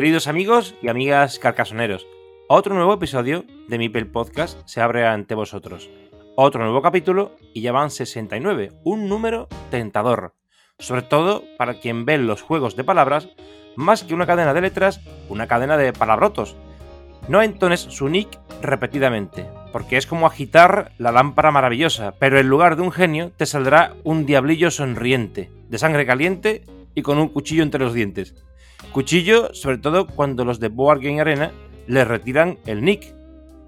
Queridos amigos y amigas carcasoneros, otro nuevo episodio de Mipel Podcast se abre ante vosotros. Otro nuevo capítulo y ya van 69, un número tentador. Sobre todo para quien ve los juegos de palabras más que una cadena de letras, una cadena de palabrotos. No entones su nick repetidamente, porque es como agitar la lámpara maravillosa, pero en lugar de un genio te saldrá un diablillo sonriente, de sangre caliente y con un cuchillo entre los dientes. Cuchillo, sobre todo cuando los de Board Game Arena le retiran el nick.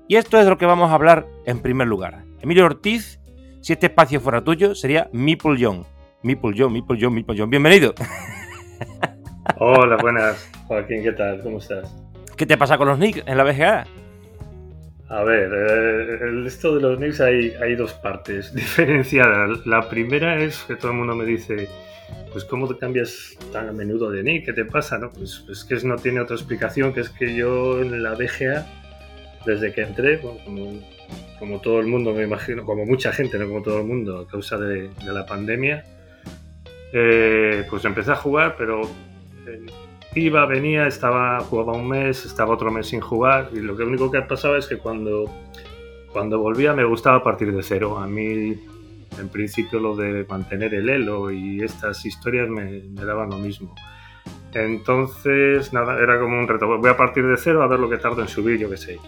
Y esto es de lo que vamos a hablar en primer lugar. Emilio Ortiz, si este espacio fuera tuyo, sería Meeple John. Meeple John, Meeple John, Meeple John. Bienvenido. Hola, buenas. Joaquín, ¿qué tal? ¿Cómo estás? ¿Qué te pasa con los nicks en la BGA? A ver, eh, esto de los nicks hay, dos partes diferenciadas. La primera es que todo el mundo me dice, pues ¿cómo cambias tan a menudo de nick? ¿Qué te pasa? No? Pues, pues que no tiene otra explicación, que es que yo en la BGA, desde que entré, como, todo el mundo me imagino, como mucha gente, no como todo el mundo, a causa de, la pandemia, eh, pues empecé a jugar, pero iba, venía, estaba, jugaba un mes, estaba otro mes sin jugar, y lo único que pasaba es que cuando, cuando volvía me gustaba partir de cero. A mí en principio lo de mantener el elo y estas historias me, daban lo mismo. Entonces, nada, era como un reto. Voy a partir de cero a ver lo que tardo en subir, yo qué sé,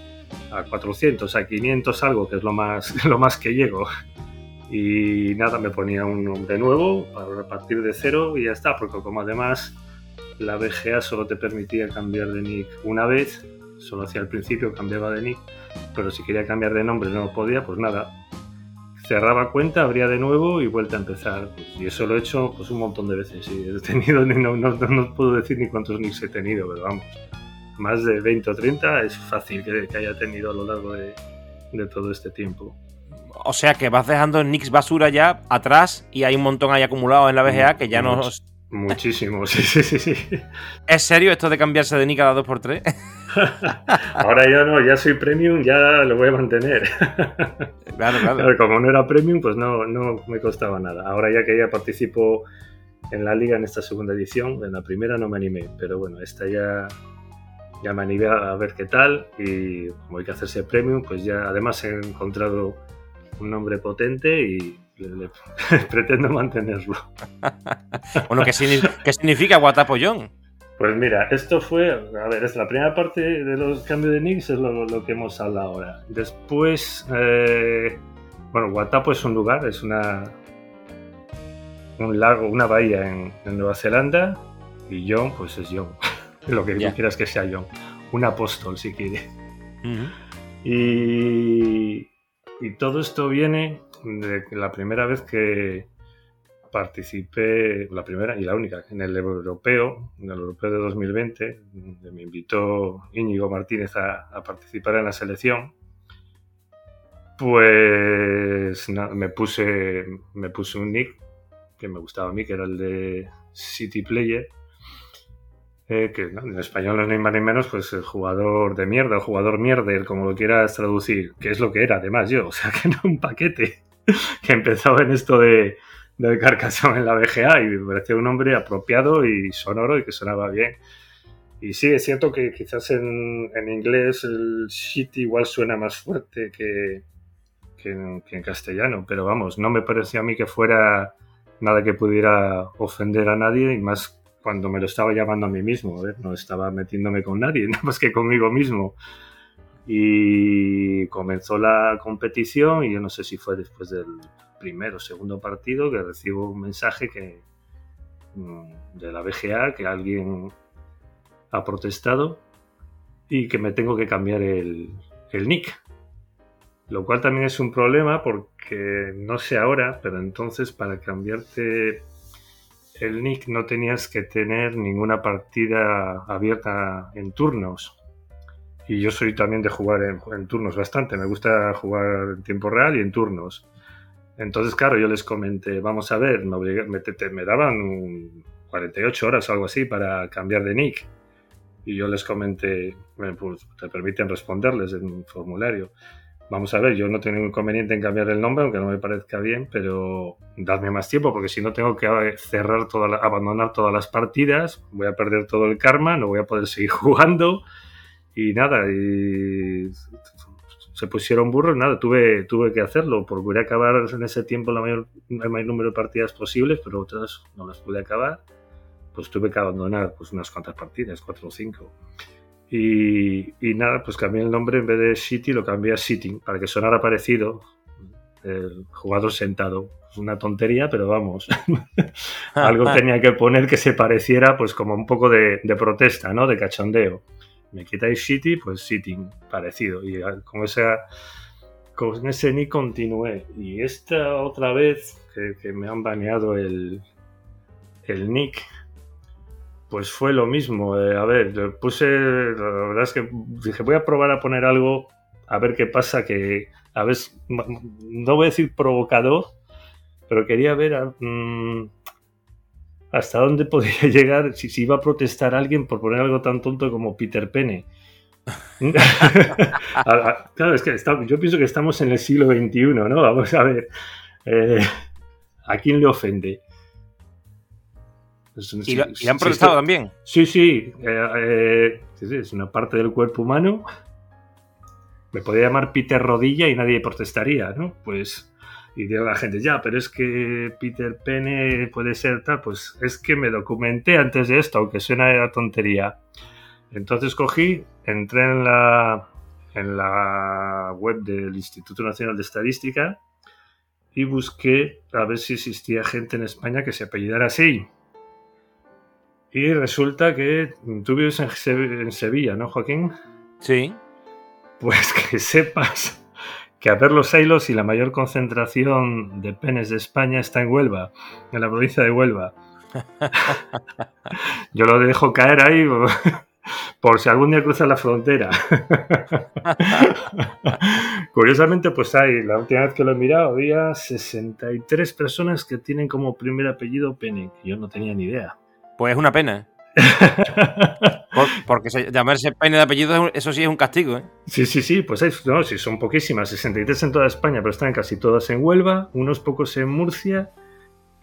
a 400, a 500 algo, que es lo más, lo más que llego. Y nada, me ponía un nombre nuevo para partir de cero y ya está, porque como además la BGA solo te permitía cambiar de nick una vez, solo hacía al principio cambiaba de nick, pero si quería cambiar de nombre no podía, pues nada, cerraba cuenta, abría de nuevo y vuelta a empezar. y eso lo he hecho pues, un montón de veces. Y he tenido, no, no, puedo decir ni cuántos nicks he tenido, pero vamos, más de 20 o 30 es fácil que, haya tenido a lo largo de, todo este tiempo. O sea que vas dejando nicks basura ya atrás y hay un montón ahí acumulado en la BGA que ya no... Muchísimo, sí, sí, sí, sí. ¿Es serio esto de cambiarse de nick cada 2x3? Ahora ya no, ya soy premium, ya lo voy a mantener. Claro, claro. Como no era premium, pues no, no me costaba nada. Ahora ya que ya participo en la liga en esta segunda edición, en la primera no me animé, pero bueno, esta ya, ya me animé a ver qué tal y como hay que hacerse premium, pues ya además he encontrado un nombre potente y pretendo mantenerlo. bueno, ¿qué, ¿qué significa Guatapollón? Pues mira, esto fue, a ver, es la primera parte de los cambios de nicks, es lo, que hemos hablado ahora. Después, eh, bueno, Guatapo es un lugar, es una un lago, una bahía en, Nueva Zelanda y John, pues es John, lo que quieras que sea John, un apóstol si quiere. y, y todo esto viene la primera vez que participé, la primera y la única, en el europeo, en el europeo de 2020, donde me invitó Íñigo Martínez a, participar en la selección. Pues me, puse, me puse un nick que me gustaba a mí, que era el de City Player. Eh, que en español no es ni más ni menos, pues el jugador de mierda, el jugador mierder, como lo quieras traducir, que es lo que era, además yo, o sea, que no un paquete que empezaba en esto de, de Carcassonne en la BGA y me parecía un nombre apropiado y sonoro y que sonaba bien. Y sí, es cierto que quizás en, en inglés el shit igual suena más fuerte que, en, castellano, pero vamos, no me parecía a mí que fuera nada que pudiera ofender a nadie y más cuando me lo estaba llamando a mí mismo, no estaba metiéndome con nadie, nada más que conmigo mismo. Y comenzó la competición y yo no sé si fue después del primero o segundo partido que recibo un mensaje que mm, de la BGA que alguien ha protestado y que me tengo que cambiar el, el nick. Lo cual también es un problema porque no sé ahora, pero entonces para cambiarte el nick no tenías que tener ninguna partida abierta en turnos. Y yo soy también de jugar en, turnos bastante. Me gusta jugar en tiempo real y en turnos. Entonces, claro, yo les comenté, vamos a ver, me, me daban 48 horas o algo así para cambiar de nick. Y yo les comenté, pues, te permiten responderles en un formulario. Vamos a ver, yo no tengo inconveniente en cambiar el nombre, aunque no me parezca bien, pero dadme más tiempo, porque si no tengo que cerrar toda abandonar todas las partidas, voy a perder todo el karma, no voy a poder seguir jugando y nada, y se pusieron burros, nada, tuve, tuve que hacerlo, procuré acabar en ese tiempo la mayor, el mayor número de partidas posibles, pero otras no las pude acabar, pues tuve que abandonar pues unas cuantas partidas, cuatro o cinco. Y, nada, pues cambié el nombre en vez de City, lo cambié a Sitting, para que sonara parecido. El jugador sentado. Es una tontería, pero vamos. Algo tenía que poner que se pareciera, pues como un poco de, protesta, ¿no? De cachondeo. Me quitáis City, pues Sitting, parecido. Y con esa con ese nick continué. Y esta otra vez que, me han baneado el, el nick, pues fue lo mismo. Eh, a ver, puse, la verdad es que dije, voy a probar a poner algo, a ver qué pasa, que a ver, no voy a decir provocador, pero quería ver mm, hasta dónde podía llegar, si, iba a protestar alguien por poner algo tan tonto como Peter Pene. claro, es que yo pienso que estamos en el siglo XXI, ¿no? Vamos a ver. Eh, ¿A quién le ofende? ¿Y, han protestado también? Sí, sí, eh, eh, sí, sí, es una parte del cuerpo humano. Me podría llamar Peter Rodilla y nadie protestaría, ¿no? Pues, y digo la gente, ya, pero es que Peter Pene puede ser tal. Pues es que me documenté antes de esto, aunque suena de tontería. Entonces cogí, entré en la, en la web del Instituto Nacional de Estadística y busqué a ver si existía gente en España que se apellidara así. Y resulta que tú vives en, Sevilla, ¿no, Joaquín? Sí. Pues que sepas que a ver los hilos y la mayor concentración de penes de España está en Huelva, en la provincia de Huelva. Yo lo dejo caer ahí por si algún día cruza la frontera. Curiosamente, pues hay, la última vez que lo he mirado, había 63 personas que tienen como primer apellido Pene, que yo no tenía ni idea. Pues es una pena. porque llamarse pene de apellido, eso sí es un castigo, ¿eh? Sí, sí, sí, pues no, sí, son poquísimas, 63 en toda España, pero están casi todas en Huelva, unos pocos en Murcia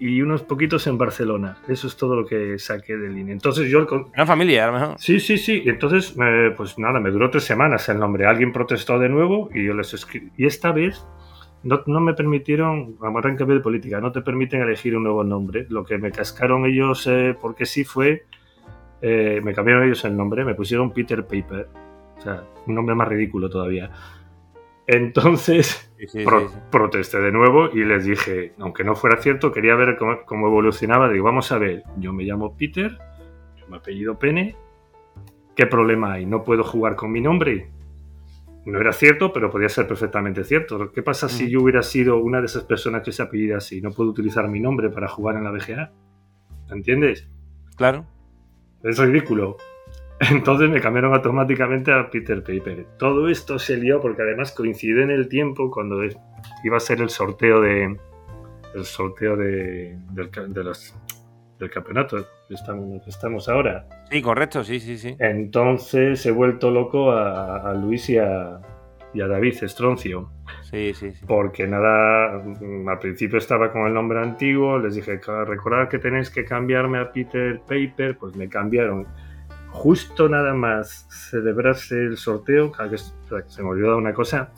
y unos poquitos en Barcelona. Eso es todo lo que saqué de línea. Entonces yo... Una familia, a lo mejor. Sí, sí, sí. Entonces, pues nada, me duró tres semanas el nombre. Alguien protestó de nuevo y yo les escribí. Y esta vez no, no, me permitieron, vamos a cambio de política, no te permiten elegir un nuevo nombre. Lo que me cascaron ellos, eh, porque sí fue, eh, me cambiaron ellos el nombre, me pusieron Peter Paper, o sea, un nombre más ridículo todavía. Entonces protesté de nuevo y les dije, aunque no fuera cierto, quería ver cómo, cómo, evolucionaba. Digo, vamos a ver, yo me llamo Peter, yo me apellido Pene, ¿qué problema hay? ¿No puedo jugar con mi nombre? no era cierto, pero podía ser perfectamente cierto. ¿Qué pasa si yo hubiera sido una de esas personas que se apellida así? No puedo utilizar mi nombre para jugar en la BGA. ¿Entiendes? Claro. Es ridículo. Entonces me cambiaron automáticamente a Peter Paper. Todo esto se lió porque además coincide en el tiempo cuando iba a ser el sorteo de el sorteo de, del, del campeonato estamos, estamos ahora. Sí, correcto, sí, sí, sí. Entonces he vuelto loco a, Luis y a, y a David Estroncio. Sí, sí, sí. Porque nada, al principio estaba con el nombre antiguo, les dije, recordad que tenéis que cambiarme a Peter Paper, pues me cambiaron. Justo nada más celebrarse el sorteo, que se me olvidó una cosa,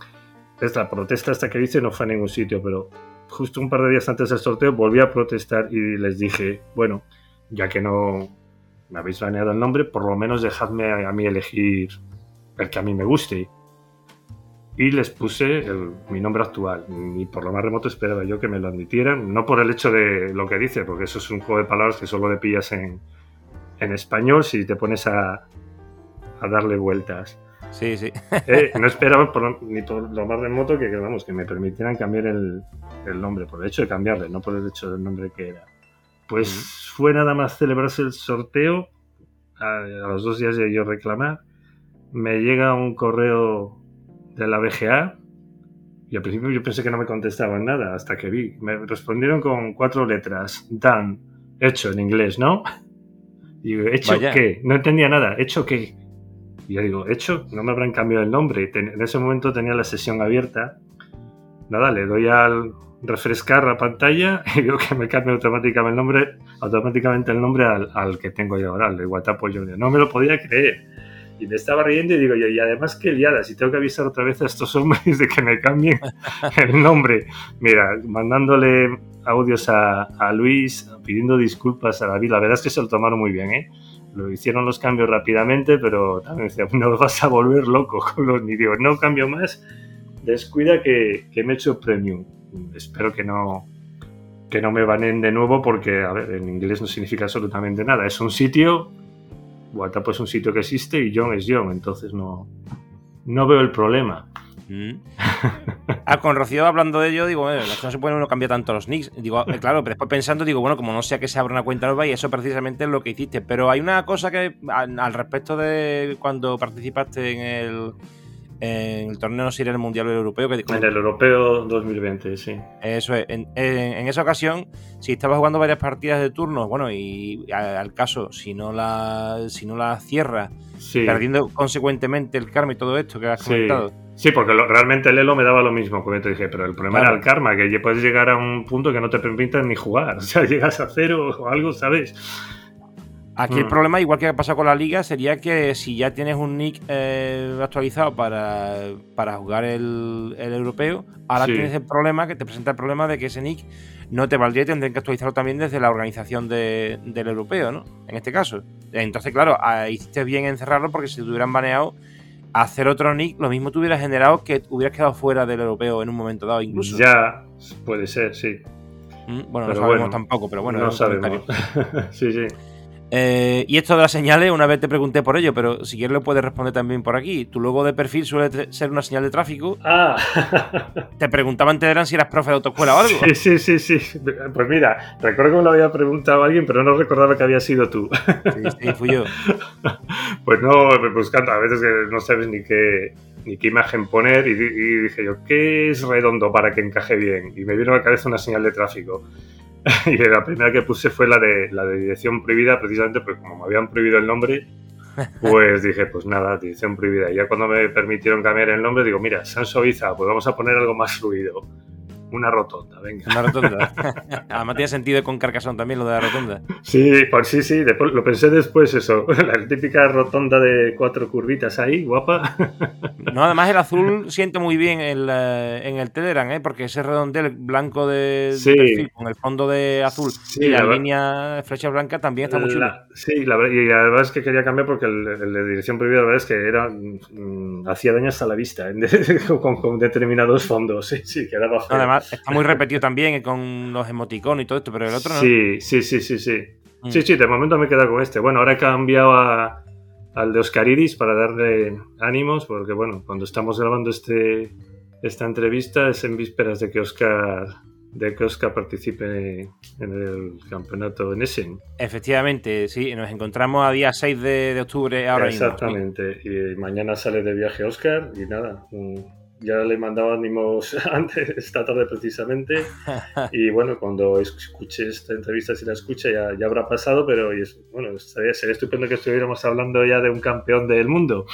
es la protesta esta que hice no fue a ningún sitio, pero justo un par de días antes del sorteo volví a protestar y les dije, bueno, ya que no me habéis baneado el nombre, por lo menos dejadme a, mí elegir el que a mí me guste. Y les puse mi nombre actual. Y por lo más remoto esperaba yo que me lo admitieran. No por el hecho de lo que dice, porque eso es un juego de palabras que solo le pillas en, en español si te pones a, a darle vueltas. Sí, sí. Eh, no esperaba ni por lo más remoto que, vamos, que me permitieran cambiar el, el, nombre, por el hecho de cambiarle, no por el hecho del nombre que era. Pues fue nada más celebrarse el sorteo, a, los dos días de yo reclamar, me llega un correo de la BGA y al principio yo pensé que no me contestaban nada hasta que vi. Me respondieron con cuatro letras, Dan, hecho en inglés, ¿no? Y ¿hecho qué? No entendía nada, ¿hecho qué? Y yo digo, hecho, no me habrán cambiado el nombre. En ese momento tenía la sesión abierta. Nada, le doy al refrescar la pantalla y veo que me cambia automáticamente el nombre, automáticamente el nombre al, que tengo yo ahora, al de Guatapo Junior. No me lo podía creer. Y me estaba riendo y digo yo, y además qué liada, si tengo que avisar otra vez a estos hombres de que me cambien el nombre. Mira, mandándole audios a, a Luis, pidiendo disculpas a David, la verdad es que se lo tomaron muy bien, ¿eh? lo hicieron los cambios rápidamente, pero también decía, no vas a volver loco con los ni digo, no cambio más, descuida que, que me he hecho premium. Espero que no, que no me banen de nuevo porque, a ver, en inglés no significa absolutamente nada. Es un sitio, WhatsApp es un sitio que existe y John es John, entonces no, no veo el problema. Mm. Ah, con Rocío hablando de ello, digo, no se puede uno cambiar tanto los nicks. Digo, eh, claro, pero después pensando, digo, bueno, como no sea que se abra una cuenta nueva y eso precisamente es lo que hiciste. Pero hay una cosa que, al, respecto de cuando participaste en el, en el torneo, no sé el Mundial Europeo. Que, en el Europeo 2020, sí. Eso es. En, esa ocasión, si estabas jugando varias partidas de turnos, bueno, y al caso, si no la, si no la cierras, perdiendo consecuentemente el karma y todo esto que has comentado Sí, porque realmente el Elo me daba lo mismo, como te dije, pero el problema era el karma, que puedes llegar a un punto que no te permitan ni jugar. O sea, llegas a cero o algo, ¿sabes? Aquí el mm. problema, igual que ha pasado con la liga, sería que si ya tienes un nick eh, actualizado para, jugar el, europeo, ahora tienes el problema, que te presenta el problema de que ese nick no te valdría y tendrían que actualizarlo también desde la organización del europeo, ¿no? En este caso. Entonces, claro, hiciste bien en cerrarlo porque si te hubieran baneado hacer otro nick, lo mismo te hubiera generado que hubieras quedado fuera del europeo en un momento dado, incluso. Ya, puede ser, sí. Mm, bueno, no sabemos tampoco, pero bueno. No sabemos. sí, sí. Eh, y esto de las señales, una vez te pregunté por ello, pero si quieres lo puedes responder también por aquí. Tu logo de perfil suele ser una señal de tráfico. Ah. te preguntaba antes eran si eras profe de autoescuela o algo. Sí, sí, sí, sí. Pues mira, recuerdo que me lo había preguntado alguien, pero no recordaba que había sido tú. sí, sí, fui yo. Pues no, buscando, a veces que no sabes ni qué, ni qué imagen poner y, y dije yo, ¿qué es redondo para que encaje bien? Y me vino a la cabeza una señal de tráfico. y la primera que puse fue la de, la de dirección prohibida, precisamente porque como me habían prohibido el nombre, pues dije, pues nada, dirección prohibida. Y ya cuando me permitieron cambiar el nombre, digo, mira, se han suavizado, pues vamos a poner algo más fluido. Una rotonda, venga. Una rotonda. Además tiene sentido con Carcasón también lo de la rotonda. Sí, pues sí, sí, lo pensé después eso. La típica rotonda de cuatro curvitas ahí, guapa. No, además el azul siente muy bien en, el Telegram, ¿eh? porque ese redondel blanco de, perfil con el fondo de azul y la, línea flecha blanca también está muy chulo. Sí, la, y verdad es que quería cambiar porque el, de dirección prohibida la verdad es que era mm, hacía daño hasta la vista con, determinados fondos. Sí, sí, quedaba además, está muy repetido también con los emoticonos y todo esto, pero el otro no. Sí, sí, sí, sí, sí. Mm. Sí, sí, de momento me he quedado con este. Bueno, ahora he cambiado a, al de Oscaridis para darle ánimos, porque bueno, cuando estamos grabando este, esta entrevista es en vísperas de que Oscar de que Oscar participe en el campeonato en Essen. Efectivamente, sí, nos encontramos a día 6 de, octubre ahora Exactamente, y mañana sale de viaje Oscar y nada, ya le mandaba ánimos antes, esta tarde precisamente, y bueno, cuando escuche esta entrevista, si la escucha, ya, ya habrá pasado, pero bueno, sería estupendo que estuviéramos hablando ya de un campeón del mundo.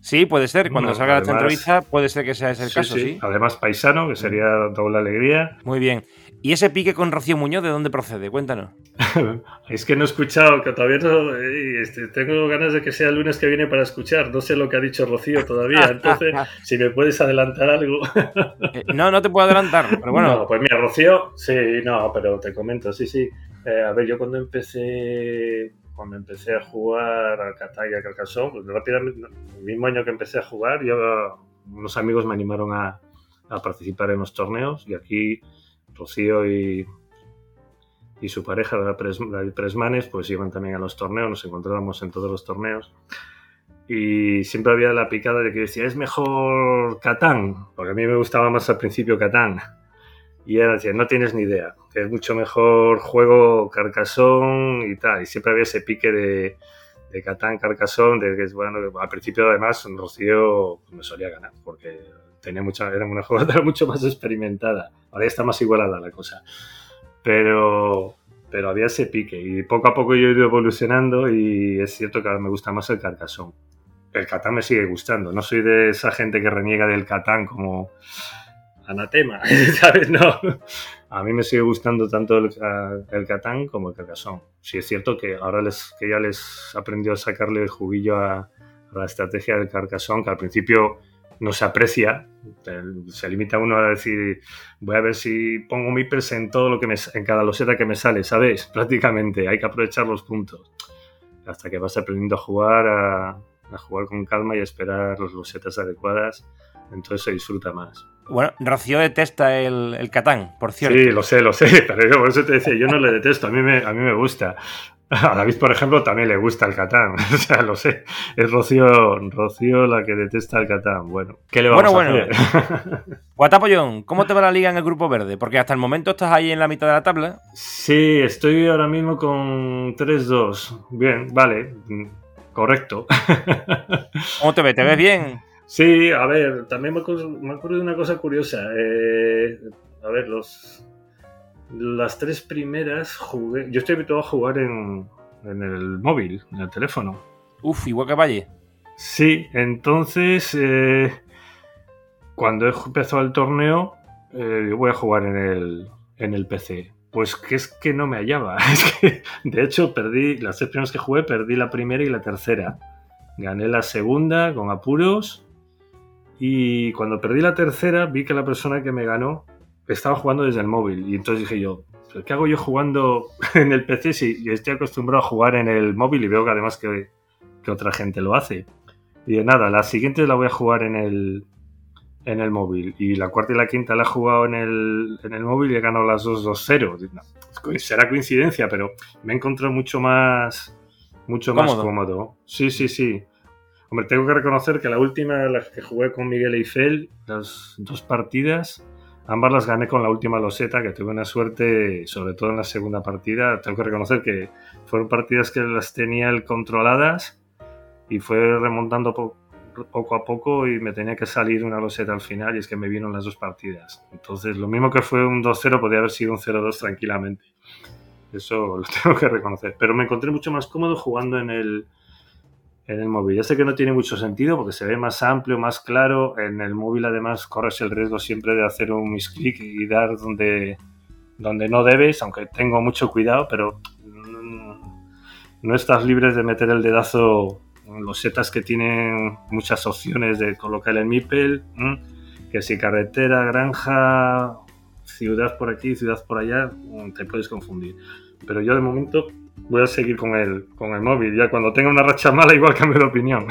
Sí, puede ser. Cuando salga esta entrevista, puede ser que sea ese el caso, sí. Además, paisano, que sería doble alegría. Muy bien. ¿Y ese pique con Rocío Muñoz de dónde procede? Cuéntanos. es que no he escuchado, que todavía no. Eh, este, tengo ganas de que sea el lunes que viene para escuchar. No sé lo que ha dicho Rocío todavía. Entonces, si me puedes adelantar algo. Eh, no, no te puedo adelantar, pero bueno. No, pues mira, Rocío, sí, no, pero te comento, sí, sí. Eh, a ver, yo cuando empecé cuando empecé a jugar al Catán y al Carcassonne, pues rápidamente, el mismo año que empecé a jugar, yo, unos amigos me animaron a, a participar en los torneos y aquí Rocío y, y su pareja, David Presmanes, pues iban también a los torneos, nos encontrábamos en todos los torneos. Y siempre había la picada de que decía, es mejor Catán, porque a mí me gustaba más al principio Catán. Y era decía, no tienes ni idea, que es mucho mejor juego Carcassonne y tal. Y siempre había ese pique de, de Catán, Carcassonne, de que es bueno, al principio además Rocío me solía ganar, porque tenía mucha, era una jugadora mucho más experimentada. Ahora ya está más igualada la cosa. Pero, pero había ese pique y poco a poco yo he ido evolucionando y es cierto que ahora me gusta más el Carcassonne. El Catán me sigue gustando, no soy de esa gente que reniega del Catán como anatema, ¿sabes? No. A mí me sigue gustando tanto el, el Catán como el Carcassonne. Sí es cierto que ahora les, que ya les aprendió a sacarle el juguillo a, a la estrategia del Carcassonne, que al principio no se aprecia. Se limita uno a decir, voy a ver si pongo mi presa en todo lo que me, en cada loseta que me sale, ¿sabes? Prácticamente, hay que aprovechar los puntos. Hasta que vas aprendiendo a jugar, a, a jugar con calma y a esperar las losetas adecuadas, entonces se disfruta más. Bueno, Rocío detesta el, el Catán, por cierto. Sí, lo sé, lo sé, pero yo por eso te decía, yo no le detesto, a mí me, a mí me gusta. A David, por ejemplo, también le gusta el Catán. O sea, lo sé. Es Rocío, Rocío la que detesta el Catán. Bueno, ¿qué le vamos bueno, a bueno. hacer? Guatapollón, ¿cómo te va la liga en el grupo verde? Porque hasta el momento estás ahí en la mitad de la tabla. Sí, estoy ahora mismo con 3-2. Bien, vale. Correcto. ¿Cómo te ves? ¿Te ves bien? Sí, a ver, también me me de una cosa curiosa. Eh, a ver, los las tres primeras jugué. Yo estoy habituado a jugar en, en el móvil, en el teléfono. Uf, igual que Valle. Sí, entonces eh, cuando empezó el torneo, eh, voy a jugar en el, en el PC. Pues que es que no me hallaba. Es que, de hecho, perdí las tres primeras que jugué, perdí la primera y la tercera. Gané la segunda con apuros. Y cuando perdí la tercera, vi que la persona que me ganó estaba jugando desde el móvil. Y entonces dije yo, ¿qué hago yo jugando en el PC si estoy acostumbrado a jugar en el móvil y veo que además que, que otra gente lo hace? Y de nada, la siguiente la voy a jugar en el, en el móvil. Y la cuarta y la quinta la he jugado en el, en el móvil y he ganado las dos 2-0. No, será coincidencia, pero me he encontrado mucho más, mucho más cómodo. cómodo. Sí, sí, sí. Hombre, tengo que reconocer que la última, la que jugué con Miguel Eiffel, las dos partidas, ambas las gané con la última loseta, que tuve una suerte, sobre todo en la segunda partida. Tengo que reconocer que fueron partidas que las tenía él controladas y fue remontando po poco a poco y me tenía que salir una loseta al final y es que me vieron las dos partidas. Entonces, lo mismo que fue un 2-0 podría haber sido un 0-2 tranquilamente. Eso lo tengo que reconocer. Pero me encontré mucho más cómodo jugando en el, en el móvil. Ya sé que no tiene mucho sentido porque se ve más amplio, más claro. En el móvil además corres el riesgo siempre de hacer un misclick y dar donde, donde no debes, aunque tengo mucho cuidado, pero no estás libre de meter el dedazo en los setas que tienen muchas opciones de colocar el MIPEL, que si carretera, granja, ciudad por aquí, ciudad por allá, te puedes confundir. Pero yo de momento voy a seguir con el, con el móvil. Ya cuando tenga una racha mala, igual cambio de opinión.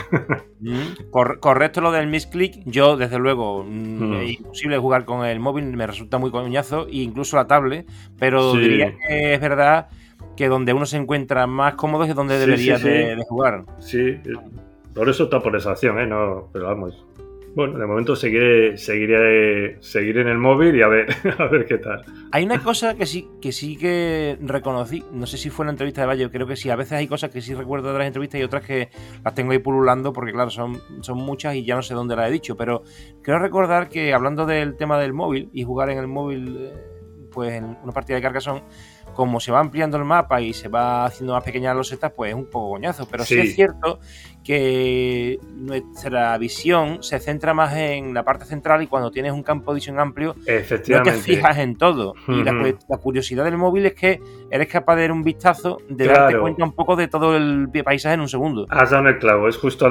Mm, cor correcto lo del misclick. Yo, desde luego, mm. es imposible jugar con el móvil, me resulta muy coñazo, incluso la tablet. Pero sí. diría que es verdad que donde uno se encuentra más cómodo es donde debería De, jugar. Sí, por eso está por esa acción, ¿eh? No, pero vamos. Bueno, de momento seguiré, seguiré, seguiré en el móvil y a ver, a ver qué tal. Hay una cosa que sí, que sí que reconocí, no sé si fue en la entrevista de Valle, creo que sí. A veces hay cosas que sí recuerdo de las entrevistas y otras que las tengo ahí pululando porque, claro, son, son muchas y ya no sé dónde las he dicho. Pero quiero recordar que hablando del tema del móvil y jugar en el móvil, eh, pues en una partida de Carcassonne, como se va ampliando el mapa y se va haciendo más pequeñas los losetas, pues es un poco goñazo. Pero sí. es cierto que nuestra visión se centra más en la parte central y cuando tienes un campo de visión amplio, no te fijas en todo. Y la, curiosidad del móvil es que eres capaz de dar un vistazo, de darte cuenta un poco de todo el paisaje en un segundo. Has dado el clavo, es justo,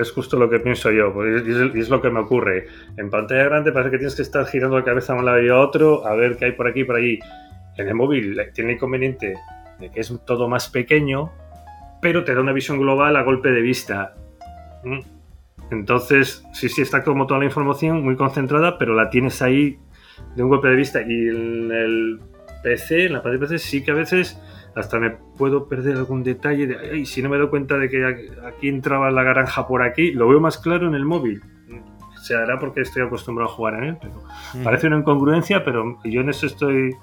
es justo lo que pienso yo, y es, lo que me ocurre. En pantalla grande parece que tienes que estar girando la cabeza a un lado y a otro, a ver qué hay por aquí y por allí en el móvil tiene el inconveniente de que es todo más pequeño, pero te da una visión global a golpe de vista. ¿Mm? Entonces, sí, sí, está como toda la información muy concentrada, pero la tienes ahí de un golpe de vista. Y en el PC, en la parte de PC, sí que a veces hasta me puedo perder algún detalle de, ay, si no me doy cuenta de que aquí entraba la granja por aquí, lo veo más claro en el móvil. Se hará porque estoy acostumbrado a jugar en él, pero parece una incongruencia, pero yo en eso estoy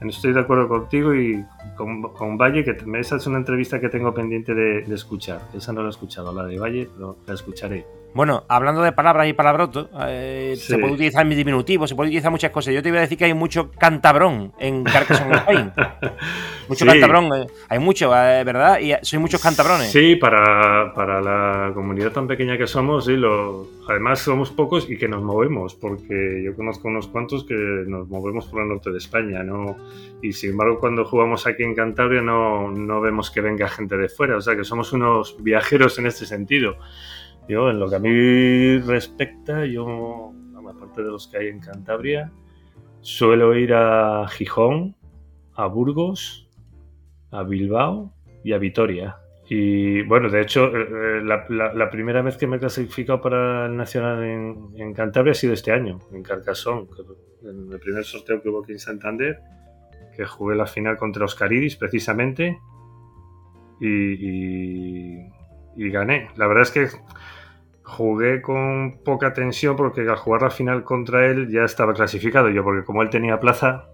Estoy de acuerdo contigo y con, Valle, que esa es una entrevista que tengo pendiente de, escuchar. Esa no la he escuchado, la de Valle, pero la escucharé. Bueno, hablando de palabras y palabroto, eh, se puede utilizar mi diminutivo, se puede utilizar muchas cosas. Yo te iba a decir que hay mucho cantabrón en Carcassonne Spain. mucho cantabrón, eh, hay mucho, eh, ¿verdad? Y soy muchos cantabrones. Sí, para, para, la comunidad tan pequeña que somos, sí, lo, además somos pocos y que nos movemos, porque yo conozco unos cuantos que nos movemos por el norte de España, ¿no? Y sin embargo, cuando jugamos aquí en Cantabria no, no vemos que venga gente de fuera, o sea que somos unos viajeros en este sentido. Yo, en lo que a mí respecta, yo, aparte de los que hay en Cantabria, suelo ir a Gijón, a Burgos, a Bilbao y a Vitoria. Y bueno, de hecho, eh, eh, la, primera vez que me he clasificado para el Nacional en, Cantabria ha sido este año, en Carcassonne, en el primer sorteo que hubo aquí en Santander, que jugué la final contra Oscaridis precisamente y, y gané. La verdad es que jugué con poca tensión porque al jugar la final contra él ya estaba clasificado yo, porque como él tenía plaza,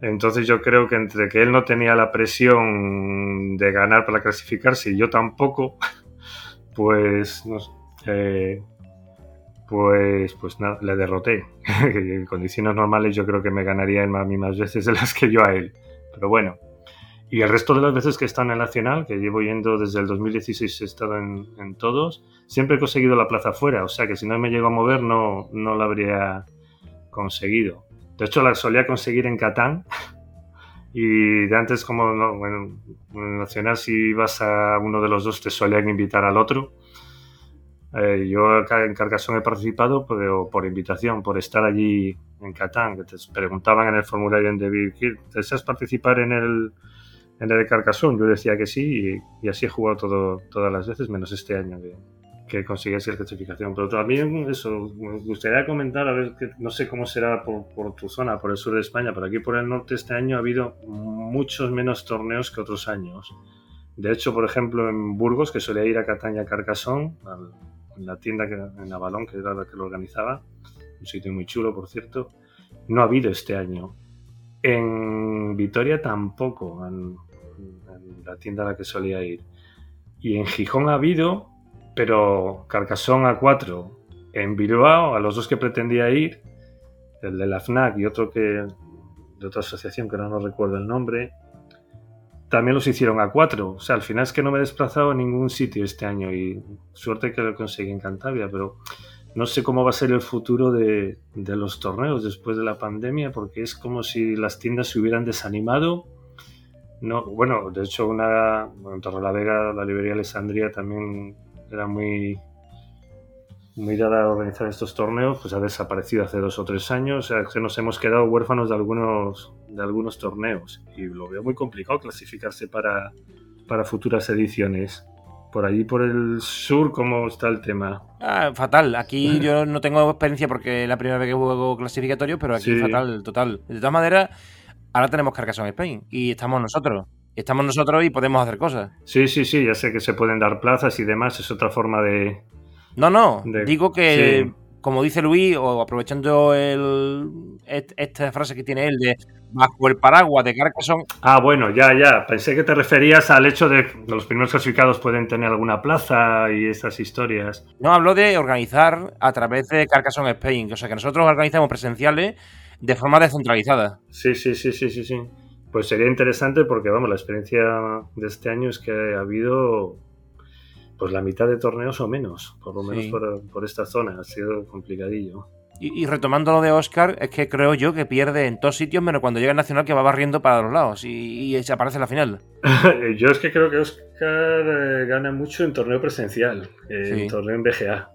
entonces yo creo que entre que él no tenía la presión de ganar para clasificarse y yo tampoco, pues eh, pues pues nada, le derroté. en condiciones normales yo creo que me ganaría él a mí más veces de las que yo a él. Pero bueno, y el resto de las veces que estado en el Nacional, que llevo yendo desde el 2016, he estado en, todos, siempre he conseguido la plaza fuera. O sea que si no me llego a mover, no, no la habría conseguido. De hecho, la solía conseguir en Catán. Y de antes, como no, bueno, en Nacional, si vas a uno de los dos, te solían invitar al otro. Eh, yo en Carcassonne he participado por, por, invitación, por estar allí en Catán, que te preguntaban en el formulario en David, ¿deseas participar en el, en el Carcassonne yo decía que sí y, así he jugado todas las veces, menos este año que, que conseguí esa clasificación. Pero también eso, me gustaría comentar, a ver, que no sé cómo será por, tu zona, por el sur de España, pero aquí por el norte este año ha habido muchos menos torneos que otros años. De hecho, por ejemplo, en Burgos, que solía ir a Cataña Carcassonne, en la tienda en Avalón, que era la que lo organizaba, un sitio muy chulo, por cierto, no ha habido este año. En Vitoria tampoco la tienda a la que solía ir. Y en Gijón ha habido, pero Carcasón a 4. En Bilbao, a los dos que pretendía ir, el de la FNAC y otro que de otra asociación que no, recuerdo el nombre, también los hicieron a 4. O sea, al final es que no me he desplazado a ningún sitio este año y suerte que lo conseguí en Cantabria, pero no sé cómo va a ser el futuro de, los torneos después de la pandemia, porque es como si las tiendas se hubieran desanimado no, bueno, de hecho, una, en la Vega, la librería Alessandria también era muy, muy dada a organizar estos torneos, pues ha desaparecido hace dos o tres años, o sea, que nos hemos quedado huérfanos de algunos, de algunos torneos y lo veo muy complicado clasificarse para, para futuras ediciones. Por allí, por el sur, ¿cómo está el tema? Ah, fatal. Aquí yo no tengo experiencia porque es la primera vez que juego clasificatorio, pero aquí fatal, total. De todas maneras, ahora tenemos Carcassonne Spain y estamos nosotros. Estamos nosotros y podemos hacer cosas. Sí, sí, sí, ya sé que se pueden dar plazas y demás, es otra forma de... No, no, De- digo que, sí. como dice Luis, o aprovechando el, est- esta frase que tiene él de bajo el paraguas de Carcassonne, Ah, bueno, ya, ya, pensé que te referías al hecho de que los primeros clasificados pueden tener alguna plaza y estas historias. no hablo de organizar a través de Carcassonne Spain, o sea que nosotros organizamos presenciales de forma descentralizada. Sí, sí, sí, sí, sí, sí. Pues sería interesante porque, vamos, la experiencia de este año es que ha habido pues la mitad de torneos o menos, por lo menos Sí. por, por esta zona. Ha sido complicadillo. Y, y retomando lo de Oscar, es que creo yo que pierde en todos sitios, menos cuando llega el Nacional que va barriendo para los lados y, y se aparece en la final. Yo es que creo que Oscar eh, gana mucho en torneo presencial, eh, Sí. en torneo en BGA.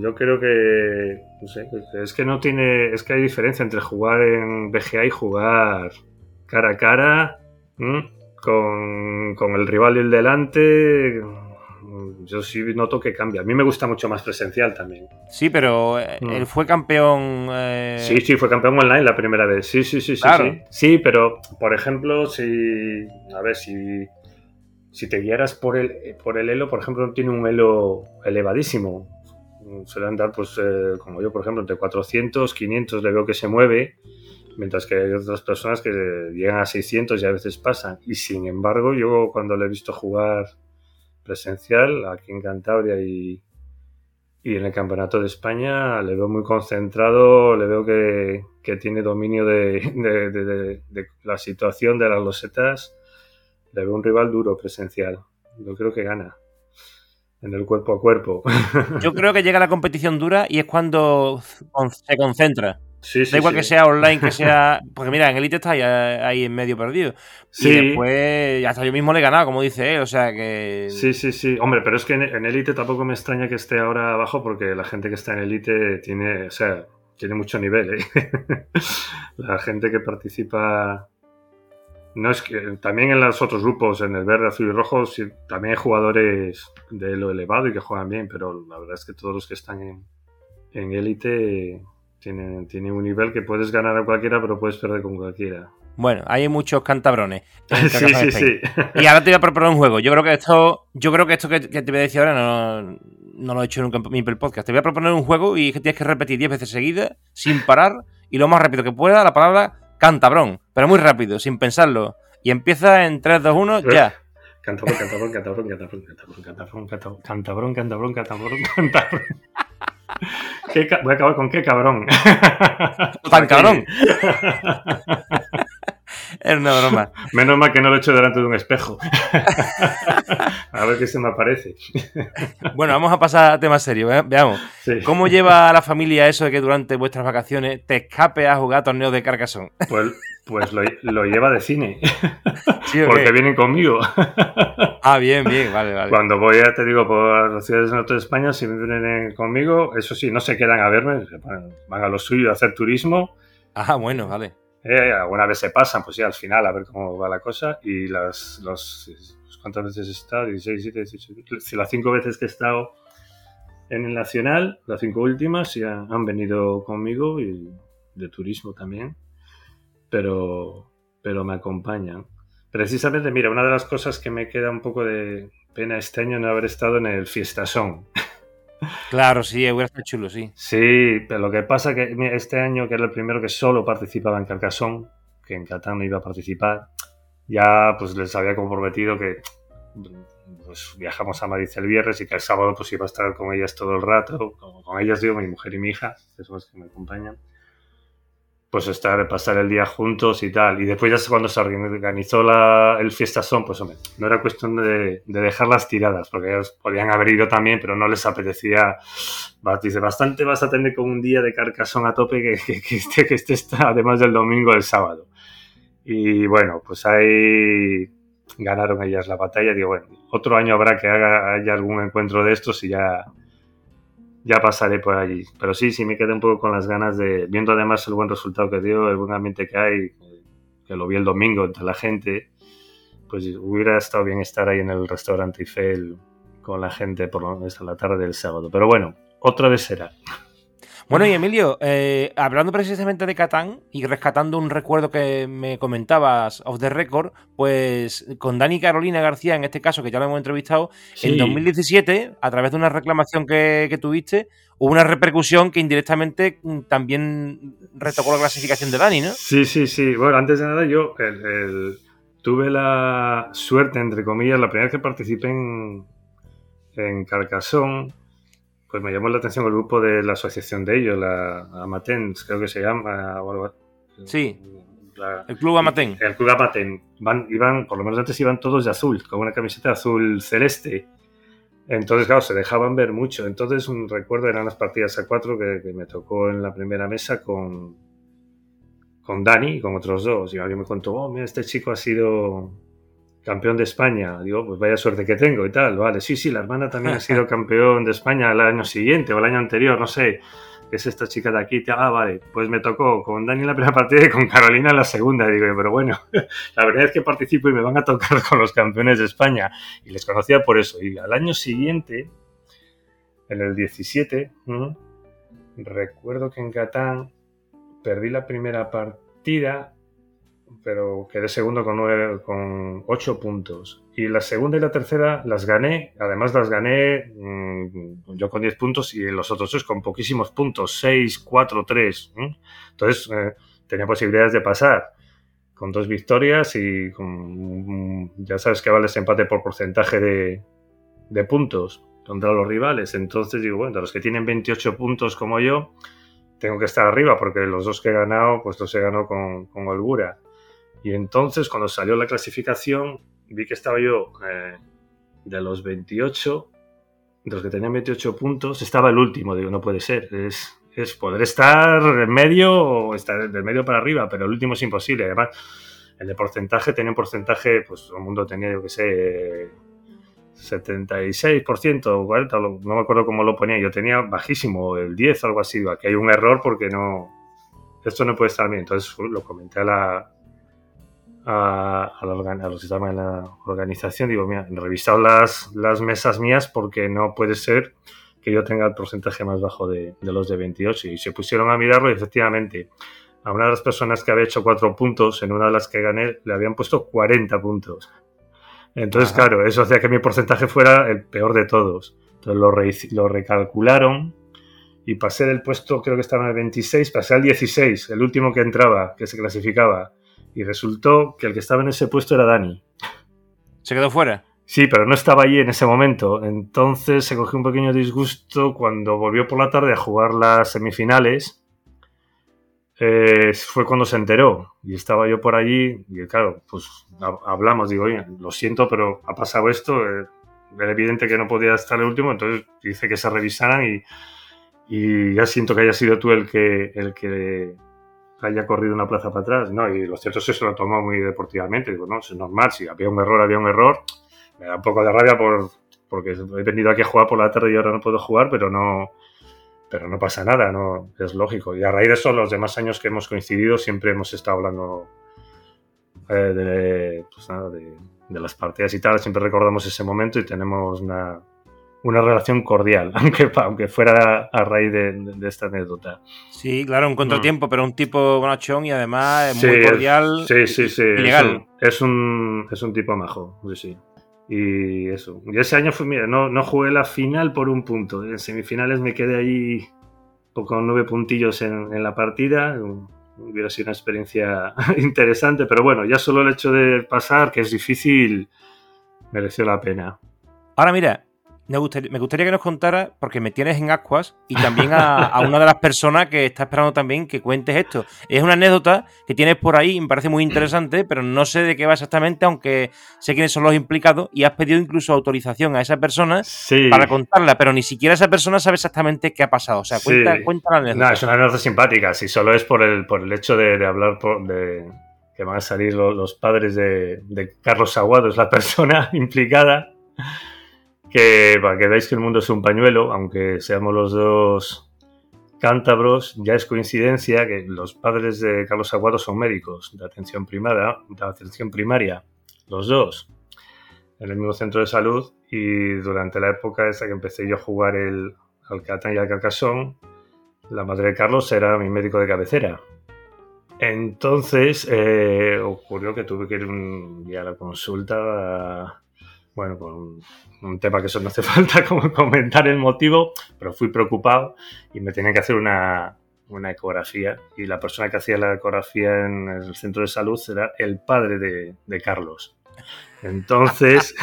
Yo creo que, no sé, es que no tiene, es que hay diferencia entre jugar en BGA y jugar cara a cara, con, con el rival del delante. Yo sí noto que cambia. A mí me gusta mucho más presencial también. Sí, pero eh, Mm. él fue campeón. eh, Sí, sí, fue campeón online la primera vez. Sí, sí, sí, sí. Claro. Sí, Sí, pero, por ejemplo, si. A ver, si. Si te guiaras por el, por el elo, por ejemplo, tiene un elo elevadísimo. Suelen dar, pues, eh, como yo, por ejemplo, entre 400, 500 le veo que se mueve, mientras que hay otras personas que llegan a 600 y a veces pasan. Y sin embargo, yo cuando le he visto jugar presencial aquí en Cantabria y, y en el Campeonato de España le veo muy concentrado, le veo que, que tiene dominio de- de- de la situación de las losetas. Le veo un rival duro presencial. Yo creo que gana en el cuerpo a cuerpo. Yo creo que llega la competición dura y es cuando se concentra. Sí, sí, da igual sí. que sea online, que sea. Porque mira, en Elite está ahí, ahí en medio perdido. Sí. Y después, hasta yo mismo le he ganado, como dice él. O sea que. Sí, sí, sí. Hombre, pero es que en, en Elite tampoco me extraña que esté ahora abajo porque la gente que está en Elite tiene, o sea, tiene mucho nivel, ¿eh? la gente que participa... No es que también en los otros grupos, en el verde, azul y rojo, sí, también hay jugadores de lo elevado y que juegan bien, pero la verdad es que todos los que están en, en Elite tienen, tienen un nivel que puedes ganar a cualquiera, pero puedes perder con cualquiera. Bueno, hay muchos cantabrones. en Sí, sí, sí. Y ahora te voy a proponer un juego. Yo creo que esto, yo creo que esto que, que te voy a decir ahora no, no lo he hecho nunca en mi podcast. Te voy a proponer un juego y que tienes que repetir 10 veces seguidas, sin parar, y lo más rápido que pueda, la palabra cantabrón. Pero muy rápido, sin pensarlo. Y empieza en 3, 2, 1, ya. Cantabrón, cantabrón, cantabrón, cantabrón, cantabrón, cantabrón, cantabrón, cantabrón, cantabrón, cantabrón, cantabrón. ¿Qué ca- Voy a acabar con qué cabrón. Tan cabrón. Es una broma. Menos mal que no lo he hecho delante de un espejo. A ver qué se me aparece. Bueno, vamos a pasar a temas serios. ¿eh? Veamos. Sí. ¿Cómo lleva a la familia eso de que durante vuestras vacaciones te escape a jugar torneos de Carcassonne? Pues, pues lo, lo lleva de cine, ¿Sí o porque vienen conmigo. Ah, bien, bien, vale, vale. Cuando voy, ya te digo, por las ciudades del norte de España, si vienen conmigo, eso sí, no se quedan a verme, van a lo suyo a hacer turismo. Ah, bueno, vale. Eh, alguna vez se pasan, pues ya al final a ver cómo va la cosa. Y las, ¿cuántas veces he estado? 16, 17, 18. Si las cinco veces que he estado en el Nacional, las cinco últimas, ya han venido conmigo y de turismo también. Pero, pero me acompañan. Precisamente, mira, una de las cosas que me queda un poco de pena este año no haber estado en el Fiestasón. Claro, sí, hubiera estado chulo, sí. Sí, pero lo que pasa que este año, que era el primero que solo participaba en Carcassonne, que en Catán no iba a participar, ya pues les había comprometido que pues, viajamos a Madrid el viernes y que el sábado pues iba a estar con ellas todo el rato, con ellas digo, mi mujer y mi hija, que son las que me acompañan, pues estar, pasar el día juntos y tal. Y después ya cuando se organizó la, el fiestazón, pues hombre, no era cuestión de, de dejarlas tiradas, porque ellos podían haber ido también, pero no les apetecía. Dice, bastante vas a tener con un día de carcasón a tope que, que, que esté, que esté está, además del domingo el sábado. Y bueno, pues ahí ganaron ellas la batalla. Digo, bueno, otro año habrá que haga, haya algún encuentro de estos y ya, ya pasaré por allí. Pero sí, sí me quedé un poco con las ganas de, viendo además el buen resultado que dio, el buen ambiente que hay, que lo vi el domingo entre la gente, pues hubiera estado bien estar ahí en el restaurante Eiffel con la gente por lo menos a la tarde del sábado. Pero bueno, otra vez será. Bueno, y Emilio, eh, hablando precisamente de Catán y rescatando un recuerdo que me comentabas off the record, pues con Dani Carolina García, en este caso, que ya lo hemos entrevistado, en 2017, a través de una reclamación que, tuviste, hubo una repercusión que indirectamente mm, también retocó la clasificación de Dani, ¿no? Sí, sí, sí. Bueno, antes de nada, yo tuve la suerte, entre comillas, la primera vez que participé en, en Carcasón pues me llamó la atención el grupo de la asociación de ellos, la Amatens, creo que se llama. sí. el Club Amatén. El Club Amatén. Van, iban, por lo menos antes iban todos de azul, con una camiseta azul celeste. Entonces, claro, se dejaban ver mucho. Entonces, un recuerdo eran las partidas a cuatro que, me tocó en la primera mesa con, con Dani y con otros dos. Y alguien me contó, oh, mira, este chico ha sido campeón de España. Digo, pues vaya suerte que tengo y tal. Vale, sí, sí, la hermana también ha sido campeón de España el año siguiente o el año anterior, no sé. Es esta chica de aquí. Ah, vale, pues me tocó con Dani en la primera partida y con Carolina en la segunda. Digo, pero bueno, la verdad es que participo y me van a tocar con los campeones de España. Y les conocía por eso. Y al año siguiente, en el 17, recuerdo que en Catán perdí la primera partida pero quedé segundo con, nueve, con 8 puntos. Y la segunda y la tercera las gané, además las gané mm, yo con 10 puntos y los otros tres con poquísimos puntos, 6, 4, 3. Entonces eh, tenía posibilidades de pasar con dos victorias y con, mm, ya sabes que vale ese empate por porcentaje de, de puntos contra los rivales. Entonces digo, bueno, los que tienen 28 puntos como yo, tengo que estar arriba porque los dos que he ganado, pues los he ganado con, con holgura. Y entonces, cuando salió la clasificación, vi que estaba yo eh, de los 28, de los que tenían 28 puntos, estaba el último. Digo, no puede ser. Es, es poder estar en medio o estar del medio para arriba, pero el último es imposible. Además, el de porcentaje tenía un porcentaje, pues todo el mundo tenía, yo que sé, 76% o 40, no me acuerdo cómo lo ponía. Yo tenía bajísimo, el 10 o algo así. Aquí hay un error porque no. Esto no puede estar bien. Entonces lo comenté a la, a, a, los que estaban en la organización, digo, mira, he revisado las, las mesas mías porque no puede ser que yo tenga el porcentaje más bajo de, de, los de 28. Y se pusieron a mirarlo y efectivamente a una de las personas que había hecho cuatro puntos, en una de las que gané, le habían puesto 40 puntos. Entonces, claro, eso hacía que mi porcentaje fuera el peor de todos. Entonces lo, re, lo recalcularon y pasé del puesto, creo que estaba en el 26, pasé al 16, el último que entraba, que se clasificaba y resultó que el que estaba en ese puesto era Dani. ¿Se quedó fuera? Sí, pero no estaba allí en ese momento. Entonces se cogió un pequeño disgusto cuando volvió por la tarde a jugar las semifinales. Eh, fue cuando se enteró y estaba yo por allí y claro, pues hablamos, digo, oye, lo siento, pero ha pasado esto, eh, era evidente que no podía estar el último, entonces dice que se revisaran y, y ya siento que haya sido tú el que, el que haya corrido una plaza para atrás. No, y lo cierto es que se lo tomó muy deportivamente. Digo, no, es normal, si había un error, había un error. Me da un poco de rabia por, porque he venido aquí a jugar por la tarde y ahora no puedo jugar, pero no, pero no pasa nada, no es lógico. Y a raíz de eso, los demás años que hemos coincidido, siempre hemos estado hablando eh, pues de, de, las partidas y tal. Siempre recordamos ese momento y tenemos una, una relación cordial, aunque, aunque fuera a raíz de, esta anécdota. Sí, claro, un contratiempo, mm. pero un tipo bonachón y además es muy cordial. Sí, sí, sí. legal. Es, un, es un tipo majo, sí, sí. Y eso. Y ese año fue, mira, no, no jugué la final por un punto. En semifinales me quedé ahí con nueve puntillos en, en la partida. Hubiera sido una experiencia interesante, pero bueno, ya solo el hecho de pasar, que es difícil, mereció la pena. Ahora mira, me gustaría, que nos contara, porque me tienes en ascuas, y también a, una de las personas que está esperando también que cuentes esto. Es una anécdota que tienes por ahí, me parece muy interesante, pero no sé de qué va exactamente, aunque sé quiénes son los implicados, y has pedido incluso autorización a esa persona para contarla, pero ni siquiera esa persona sabe exactamente qué ha pasado. O sea, cuenta, la anécdota. No, es una anécdota simpática, si solo es por el, por el hecho de, hablar de que van a salir los, padres de, de Carlos Aguado, es la persona implicada que para que veáis que el mundo es un pañuelo, aunque seamos los dos cántabros, ya es coincidencia que los padres de Carlos Aguado son médicos de atención primaria, de atención primaria, los dos, en el mismo centro de salud y durante la época esa que empecé yo a jugar el, al Catán y al Carcassonne, la madre de Carlos era mi médico de cabecera. Entonces eh, ocurrió que tuve que ir un día a la consulta, bueno, con un, tema que eso no hace falta como comentar el motivo, pero fui preocupado y me tenía que hacer una, ecografía y la persona que hacía la ecografía en el centro de salud era el padre de, Carlos. Entonces,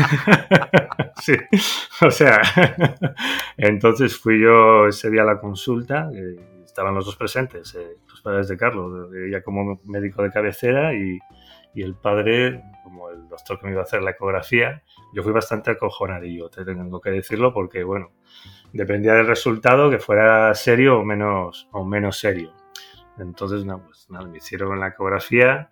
sí, o sea, entonces fui yo ese día a la consulta, eh, estaban los dos presentes, eh, los padres de Carlos, ella como médico de cabecera y, y, el padre como el doctor que me iba a hacer la ecografía. Yo fui bastante acojonadillo, te tengo que decirlo, porque bueno, dependía del resultado que fuera serio o menos, o menos serio. Entonces, no, pues nada, me hicieron la ecografía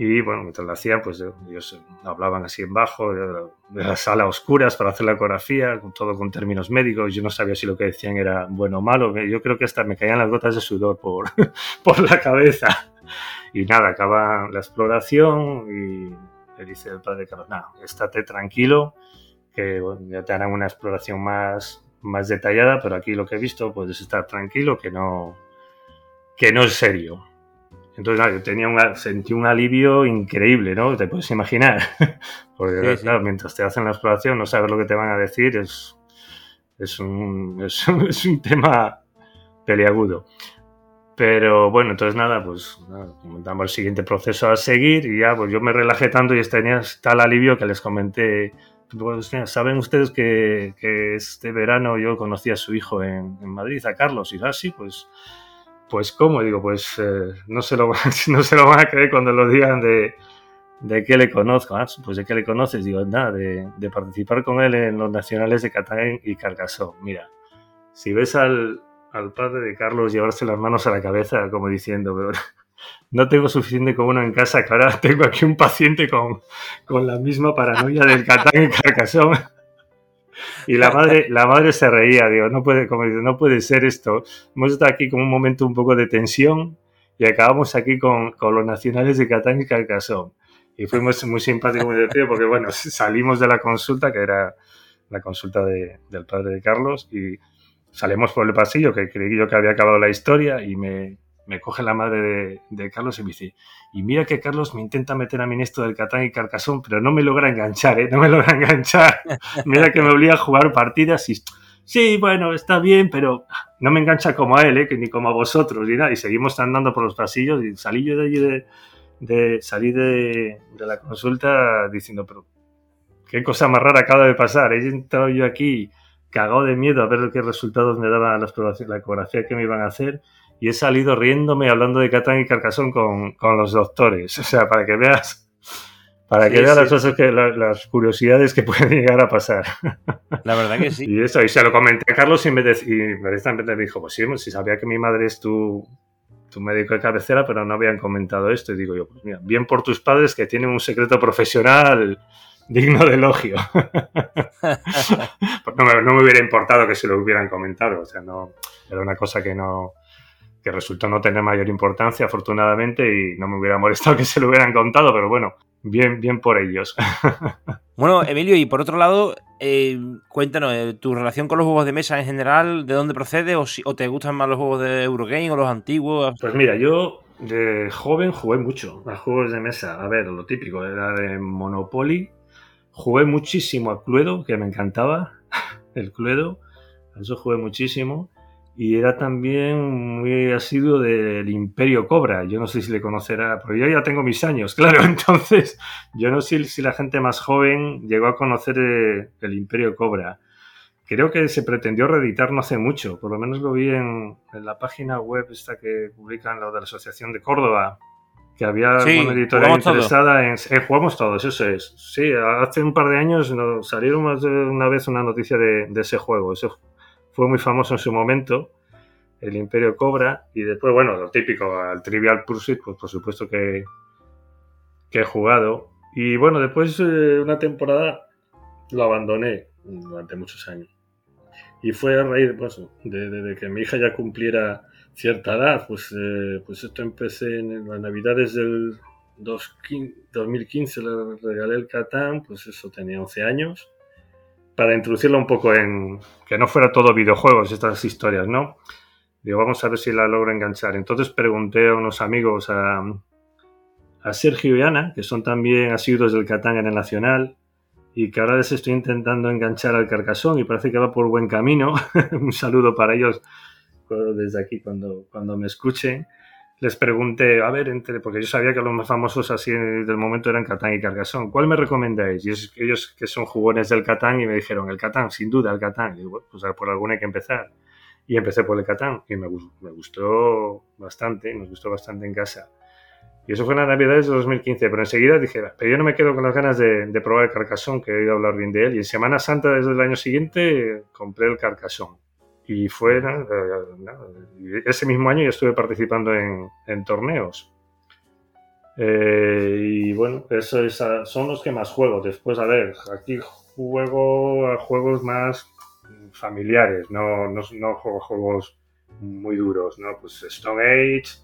y bueno, mientras lo hacían, pues ellos hablaban así en bajo, de la sala oscuras para hacer la ecografía, todo con términos médicos. Yo no sabía si lo que decían era bueno o malo. Yo creo que hasta me caían las gotas de sudor por, por la cabeza. Y nada, acaba la exploración y le dice el padre Carlos, nada, estate tranquilo, que ya te harán una exploración más, más detallada, pero aquí lo que he visto, puedes estar tranquilo, que no, que no es serio. Entonces, yo tenía un, sentí un alivio increíble, ¿no? Te puedes imaginar. Porque, claro, mientras te hacen la exploración, no sabes lo que te van a decir, es, es, un, es, un tema peliagudo. Pero bueno, entonces nada, pues nada, comentamos el siguiente proceso a seguir y ya, pues yo me relajé tanto y tenía tal alivio que les comenté. Pues, Saben ustedes que, este verano yo conocí a su hijo en, Madrid, a Carlos, y así, pues pues cómo, digo, pues eh, no, se lo, no se lo van a creer cuando lo digan de, de qué le conozco. Ah, pues de qué le conoces, digo, nada, de, participar con él en los nacionales de Catán y Carcassonne. Mira, si ves al, al, padre de Carlos llevarse las manos a la cabeza como diciendo, no tengo suficiente como uno en casa, que ahora tengo aquí un paciente con, con la misma paranoia del Catán y Carcassonne. Y la madre, la madre se reía, digo, no puede, como no puede ser esto. Hemos estado aquí con un momento un poco de tensión y acabamos aquí con, con los nacionales de Catán y Carcassonne. Y fuimos muy simpáticos, muy divertidos, porque bueno, salimos de la consulta, que era la consulta de, del padre de Carlos, y salimos por el pasillo, que creí yo que había acabado la historia, y me, me coge la madre de, Carlos y me dice, y mira que Carlos me intenta meter a mí en esto del Catán y Carcasón, pero no me logra enganchar, ¿eh? No me logra enganchar. mira que me obliga a jugar partidas y... Sí, bueno, está bien, pero no me engancha como a él, ¿eh? Ni como a vosotros, nada. Y seguimos andando por los pasillos y salí yo de allí de... de, de la consulta diciendo, pero qué cosa más rara acaba de pasar. He entrado yo aquí cagado de miedo a ver qué resultados me daba la, la ecografía que me iban a hacer y he salido riéndome hablando de Catán y Carcasón con, con los doctores. O sea, para que veas para que veas las cosas que las curiosidades que pueden llegar a pasar. La verdad que sí. Y eso, y se lo comenté a Carlos y me, de, y me dijo, pues sí, pues si sabía que mi madre es tu, tu médico de cabecera, pero no habían comentado esto. Y digo yo, pues mira, bien por tus padres que tienen un secreto profesional digno de elogio. Pues no, me, no, me, hubiera importado que se lo hubieran comentado, o sea, no, era una cosa que no, que resultó no tener mayor importancia, afortunadamente, y no me hubiera molestado que se lo hubieran contado, pero bueno, bien, bien por ellos. Bueno, Emilio, y por otro lado, eh, cuéntanos, eh, tu relación con los juegos de mesa en general, ¿de dónde procede? ¿O, si, o te gustan más los juegos de Eurogame o los antiguos? Pues mira, yo de joven jugué mucho a juegos de mesa. A ver, lo típico, era de Monopoly. Jugué muchísimo a Cluedo, que me encantaba, el Cluedo. Eso jugué muchísimo y era también muy asiduo del Imperio Cobra. Yo no sé si le conocerá, porque yo ya tengo mis años, claro, entonces yo no sé si la gente más joven llegó a conocer eh, el Imperio Cobra. Creo que se pretendió reeditar no hace mucho, por lo menos lo vi en, la página web esta que publican la Asociación de Córdoba, que había una editorial interesada en, eh, Jugamos todos, eso es. Sí, hace un par de años nos salieron más de una vez una noticia de, de ese juego. Ese fue muy famoso en su momento, el Imperio Cobra, y después, bueno, lo típico, al Trivial Pursuit, pues por supuesto que, que he jugado. Y bueno, después de una temporada lo abandoné durante muchos años. Y fue a raíz pues, de, que mi hija ya cumpliera cierta edad, pues, eh, pues esto empecé en las navidades del 2015, le regalé el Catán, pues eso tenía 11 años para introducirlo un poco en que no fuera todo videojuegos estas historias, ¿no? Digo, vamos a ver si la logro enganchar. Entonces pregunté a unos amigos, a, a Sergio y Ana, que son también asiduos del Catán en el Nacional, y que ahora les estoy intentando enganchar al Carcasón y parece que va por buen camino. Un saludo para ellos desde aquí cuando, cuando me escuchen. Les pregunté, a ver, entre, porque yo sabía que los más famosos así del momento eran Catán y Carcasón. ¿Cuál me recomendáis? Y ellos que son jugones del Catán y me dijeron, el Catán, sin duda, el Catán. Y digo, pues por alguna hay que empezar. Y empecé por el Catán y me, me gustó bastante, me gustó bastante en casa. Y eso fue en la Navidad de 2015, pero enseguida dije, pero yo no me quedo con las ganas de, probar el Carcasón, que he oído hablar bien de él. Y en Semana Santa desde el año siguiente compré el Carcasón. Y fue, ese mismo año ya estuve participando en, torneos. Eh, y bueno, eso son los que más juego. Después, a ver, aquí juego a juegos más familiares, no, no, no juego juegos muy duros, ¿no? Pues Stone Age,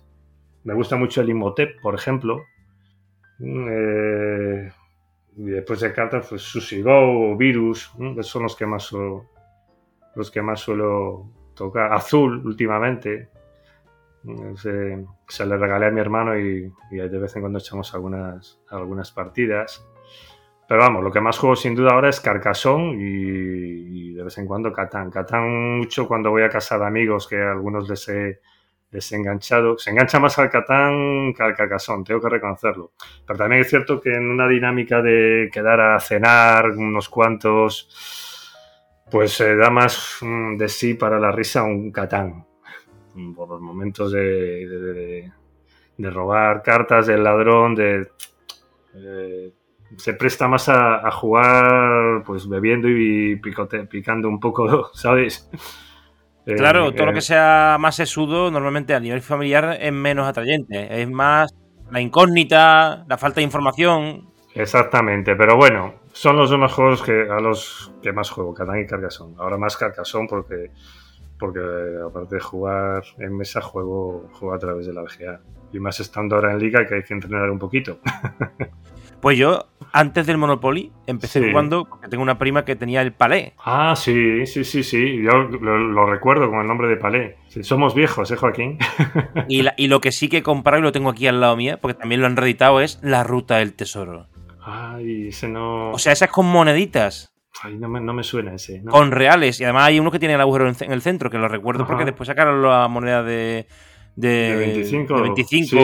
me gusta mucho el Imhotep, por ejemplo. Mm, eh, y después de cartas, pues Sushi Go, Virus, son los que más los que más suelo tocar. Azul, últimamente. Se, se, le regalé a mi hermano y, de vez en cuando echamos algunas, algunas partidas. Pero vamos, lo que más juego sin duda ahora es Carcassonne y, y de vez en cuando Catán. Catán mucho cuando voy a casa de amigos que algunos les he desenganchado. Se engancha más al Catán que al Carcassonne, tengo que reconocerlo. Pero también es cierto que en una dinámica de quedar a cenar unos cuantos, pues se da más mm, de sí para la risa un Catán. Por los momentos de, de, robar cartas del ladrón, de... se presta más a, jugar pues bebiendo y picote, picando un poco, ¿sabes? Claro, todo lo que sea más sesudo, normalmente a nivel familiar es menos atrayente. Es más la incógnita, la falta de información. Exactamente, pero bueno, son los dos juegos que a los que más juego, Catán y Carcassonne. Ahora más Carcassonne porque, porque aparte de jugar en mesa, juego, juego a través de la VGA. Y más estando ahora en liga que hay que entrenar un poquito. Pues yo, antes del Monopoly, empecé jugando porque tengo una prima que tenía el Palé. Ah, sí, sí, sí, sí. Yo lo, recuerdo con el nombre de Palé. somos viejos, ¿eh, Joaquín? y, lo que sí que he comprado y lo tengo aquí al lado mía, porque también lo han reeditado, es La Ruta del Tesoro. Ay, ese no. O sea, esas con moneditas. Ay, no me, suena ese. Con reales. Y además hay uno que tiene el agujero en, el centro, que lo recuerdo porque después sacaron la moneda de de, 25. 25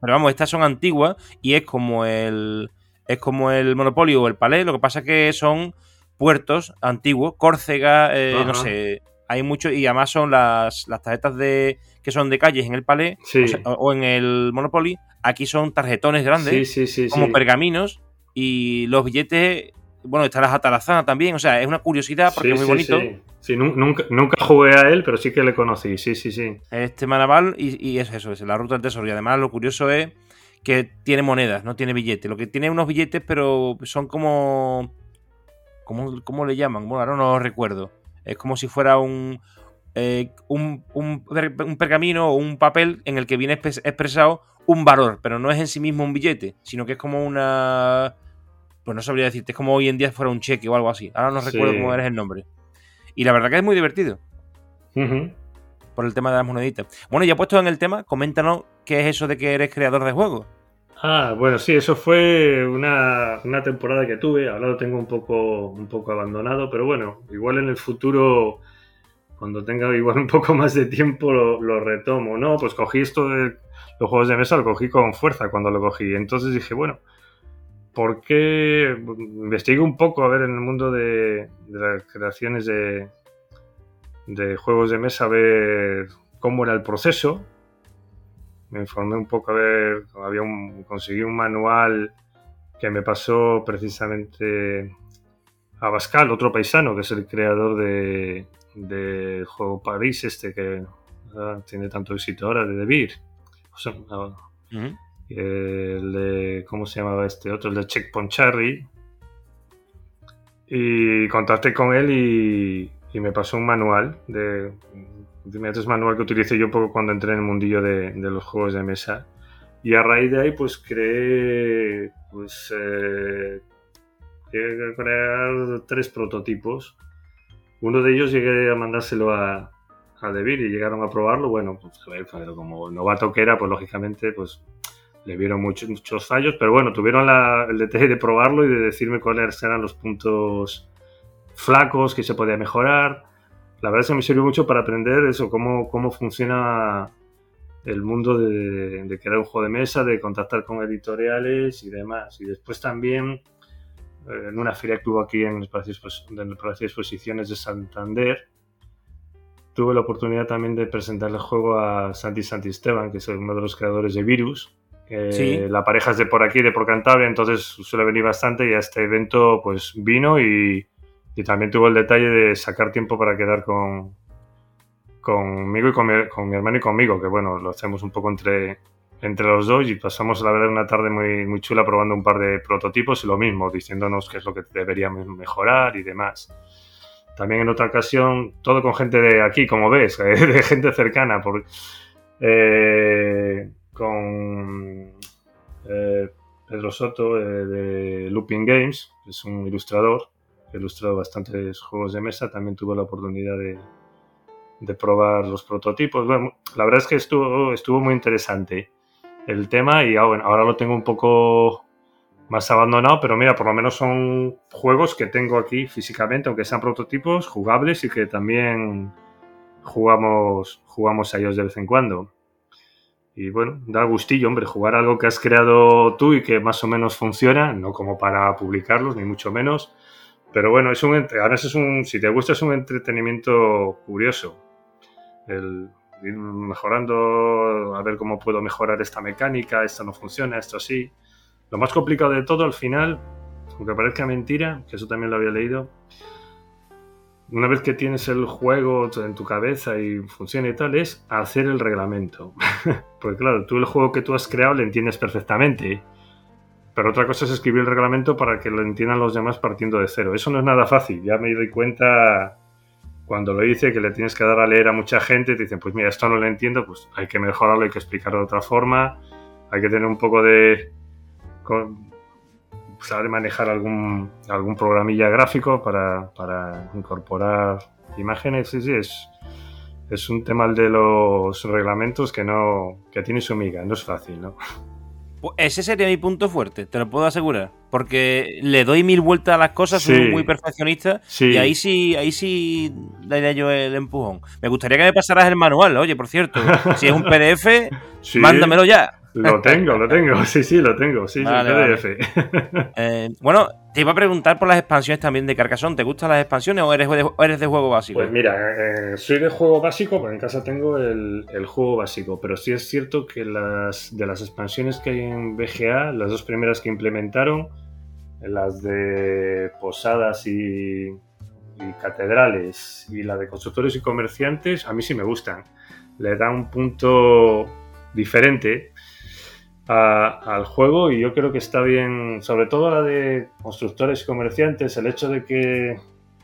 pero vamos, estas son antiguas y es como el es como el Monopolio o el Palais, lo que pasa es que son puertos antiguos, Córcega, eh, no sé, hay mucho y además son las, las tarjetas de que son de calles en el Palais o, en el Monopoly, aquí son tarjetones grandes como pergaminos y los billetes bueno, está la Atalazana también, o sea, es una curiosidad porque es muy bonito. Sí, nunca, nunca jugué a él, pero sí que le conocí, sí, sí, sí. Este Manaval y, es eso, es la ruta del tesoro. Y además lo curioso es que tiene monedas, no tiene billetes. Lo que tiene unos billetes, pero son como... ¿Cómo, cómo le llaman? Bueno, ahora no lo recuerdo. Es como si fuera un, eh, un, un, un, pergamino o un papel en el que viene expresado un valor, pero no es en sí mismo un billete, sino que es como una... Pues no sabría decirte, es como hoy en día fuera un cheque o algo así. Ahora no recuerdo cómo eres el nombre. Y la verdad que es muy divertido. Por el tema de las moneditas. Bueno, ya puesto en el tema, coméntanos qué es eso de que eres creador de juegos. Ah, bueno, sí, eso fue una, temporada que tuve. Ahora lo tengo un poco, un poco abandonado, pero bueno, igual en el futuro, cuando tenga igual un poco más de tiempo, lo, retomo. No, pues cogí esto de los juegos de mesa, lo cogí con fuerza cuando lo cogí. Entonces dije, bueno, ¿por qué? Investigué un poco, a ver, en el mundo de, las creaciones de, juegos de mesa, a ver cómo era el proceso. Me informé un poco, a ver, había un, conseguí un manual que me pasó precisamente a Bascal, otro paisano, que es el creador de, del juego París, este que ah, tiene tanto éxito ahora, de Beer. O sea, el de, ¿cómo se llamaba este otro? El de Checkpoint Cherry. Y contacté con él y, me pasó un manual de es manual que utilicé yo poco cuando entré en el mundillo de, los juegos de mesa. Y a raíz de ahí, pues creé, pues, eh, crear tres prototipos. Uno de ellos llegué a mandárselo a, a Debir y llegaron a probarlo, bueno, pues a ver, como novato que era, pues lógicamente, pues le vieron muchos, muchos fallos, pero bueno, tuvieron la- el detalle de probarlo y de decirme cuáles eran los puntos flacos que se podía mejorar. La verdad es que me sirvió mucho para aprender eso, cómo, cómo funciona el mundo de, de crear un juego de mesa, de contactar con editoriales y demás. Y después también en una feria que hubo aquí en el Palacio, de Exposiciones de Santander, tuve la oportunidad también de presentar el juego a Santi Santisteban, que es uno de los creadores de Virus. Eh, Sí. La pareja es de por aquí, de por Cantabria, entonces suele venir bastante y a este evento pues vino y, y también tuvo el detalle de sacar tiempo para quedar con conmigo y con mi, con mi hermano y conmigo, que bueno, lo hacemos un poco entre, entre los dos y pasamos la verdad una tarde muy, muy chula probando un par de prototipos y lo mismo, diciéndonos qué es lo que deberíamos mejorar y demás. También en otra ocasión, todo con gente de aquí, como ves, de gente cercana, eh, con eh, Pedro Soto eh, de Looping Games, que es un ilustrador, que ha ilustrado bastantes juegos de mesa, también tuve la oportunidad de, de probar los prototipos. Bueno, la verdad es que estuvo, estuvo muy interesante el tema y ah, bueno, ahora lo tengo un poco más abandonado, pero mira, por lo menos son juegos que tengo aquí físicamente, aunque sean prototipos jugables y que también jugamos, jugamos a ellos de vez en cuando. Y bueno, da gustillo, hombre, jugar algo que has creado tú y que más o menos funciona, no como para publicarlos, ni mucho menos. Pero bueno, es un, además es un, si te gusta, es un entretenimiento curioso. El mejorando, a ver cómo puedo mejorar esta mecánica, esto no funciona, esto sí. Lo más complicado de todo al final, aunque parezca mentira, que eso también lo había leído, una vez que tienes el juego en tu cabeza y funciona y tal, es hacer el reglamento. Porque claro, tú el juego que tú has creado lo entiendes perfectamente. Pero otra cosa es escribir el reglamento para que lo entiendan los demás partiendo de cero. Eso no es nada fácil. Ya me doy cuenta cuando lo hice que le tienes que dar a leer a mucha gente te dicen, pues mira, esto no lo entiendo, pues hay que mejorarlo, hay que explicarlo de otra forma, hay que tener un poco de... con- saber manejar algún, algún programilla gráfico para, para incorporar imágenes. Sí, sí, es, es un tema de los reglamentos que no que tiene su miga, no es fácil, ¿no? Pues ese sería mi punto fuerte, te lo puedo asegurar. Porque le doy mil vueltas a las cosas, soy muy perfeccionista. Sí. Y ahí sí, ahí sí daría yo el empujón. Me gustaría que me pasaras el manual, oye, por cierto. Si es un PDF, Sí, mándamelo ya. Lo tengo, lo tengo, sí, sí, lo tengo, sí, sí, Vale, PDF. Eh, bueno, te iba a preguntar por las expansiones también de Carcassonne. ¿Te gustan las expansiones o eres de, eres de juego básico? Pues mira, eh, soy de juego básico, porque en casa tengo el, el juego básico, pero sí es cierto que las de las expansiones que hay en BGA, las dos primeras que implementaron, las de posadas y, y catedrales y la de constructores y comerciantes, a mí sí me gustan. Le da un punto diferente a- al juego y yo creo que está bien, sobre todo la de constructores y comerciantes, el hecho de que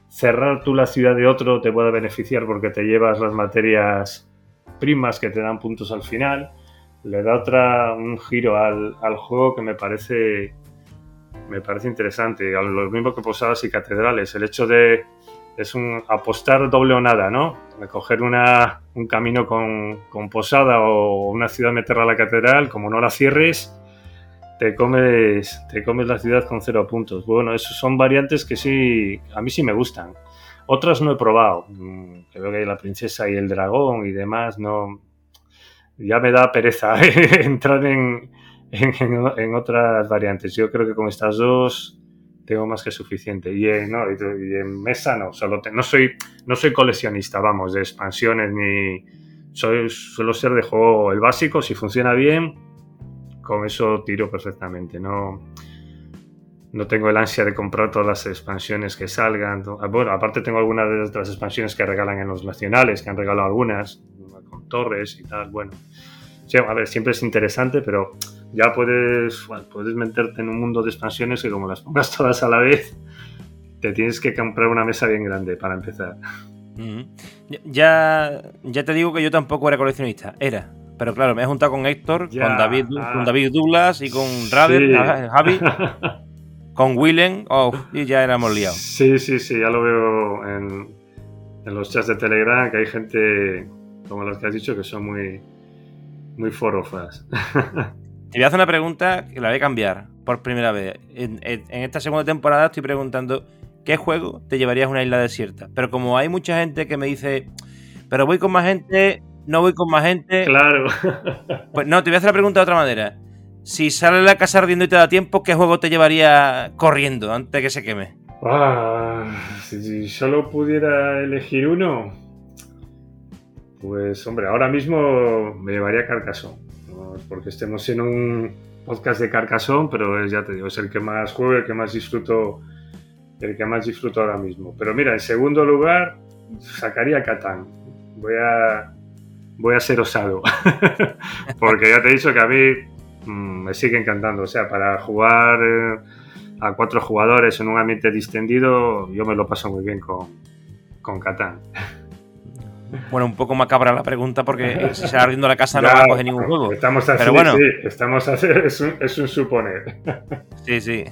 cerrar tú la ciudad de otro te pueda beneficiar porque te llevas las materias primas que te dan puntos al final, le da otra un giro al, al juego que me parece me parece interesante. Lo mismo que posadas y catedrales, el hecho de es un apostar doble o nada, ¿no? Coger una, un camino con, con posada o una ciudad meterla a la catedral, como no la cierres, te comes, te comes la ciudad con cero puntos. Bueno, esos son variantes que sí, a mí sí me gustan. Otras no he probado. Mm, Creo que hay la princesa y el dragón y demás, no. Ya me da pereza entrar en, en, en- en otras variantes. Yo creo que con estas dos tengo más que suficiente. Y en, mesa no, solo no soy no soy coleccionista, vamos, de expansiones ni soy suelo ser de juego el básico, si funciona bien, con eso tiro perfectamente. No no tengo el ansia de comprar todas las expansiones que salgan. Ah, Bueno, aparte tengo algunas de otras expansiones que regalan en los nacionales, que han regalado algunas, con torres y tal. Bueno, a ver, siempre es interesante, pero ya puedes, bueno, puedes meterte en un mundo de expansiones que como las pongas todas a la vez, te tienes que comprar una mesa bien grande para empezar. Ya, ya te digo que yo tampoco era coleccionista, era. Pero claro, me he juntado con Héctor, Ya, con, David, ah. con David Douglas y con Sí. ah, Javi, con Willem, oh, y ya éramos liados. Sí, sí, sí, ya lo veo en, en los chats de Telegram que hay gente como los que has dicho que son muy, muy forofas. Te voy a hacer una pregunta que la voy a cambiar por primera vez. En, esta segunda temporada estoy preguntando ¿qué juego te llevarías a una isla desierta? Pero como hay mucha gente que me dice, pero voy con más gente, no voy con más gente. Claro. Pues no, te voy a hacer la pregunta de otra manera. Si sale la casa ardiendo y te da tiempo, ¿qué juego te llevaría corriendo antes de que se queme? Ah, si solo pudiera elegir uno, pues hombre, ahora mismo me llevaría Carcassonne. Porque estemos en un podcast de Carcassonne, pero es, ya te digo, es el que más juego, el que más disfruto, el que más disfruto ahora mismo. Pero mira, en segundo lugar, sacaría Catán. Voy a, voy a ser osado. porque ya te he dicho que a mí mm, me sigue encantando. O sea, para jugar... Eh, a cuatro jugadores en un ambiente distendido, yo me lo paso muy bien con, con Catán. Bueno, un poco macabra la pregunta porque si se va ardiendo la casa no va a coger ningún juego. Estamos así, Pero bueno, sí, estamos así, es un, es un suponer. Sí, sí.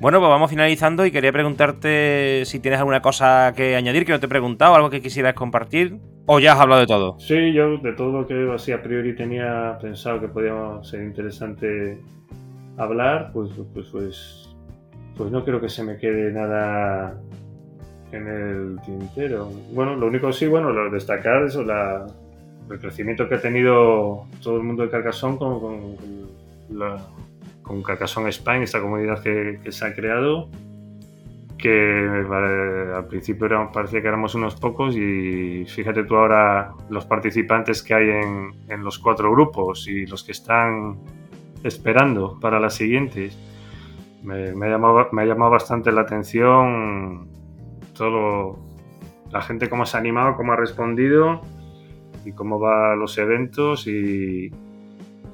Bueno, pues vamos finalizando y quería preguntarte si tienes alguna cosa que añadir que no te he preguntado, algo que quisieras compartir, o ya has hablado de todo. Sí, yo de todo lo que así a priori tenía pensado que podía ser interesante hablar, pues, pues, pues pues no creo que se me quede nada en el tintero. Bueno, lo único sí, bueno, lo destacar es la, el crecimiento que ha tenido todo el mundo de Carcassonne con, con, con Carcassonne Spain, esta comunidad que, se ha creado, que al principio era, parecía que éramos unos pocos y fíjate tú ahora los participantes que hay en, en los cuatro grupos y los que están esperando para las siguientes me, me, ha llamado, me ha llamado bastante la atención todo la gente cómo se ha animado, cómo ha respondido y cómo va los eventos y,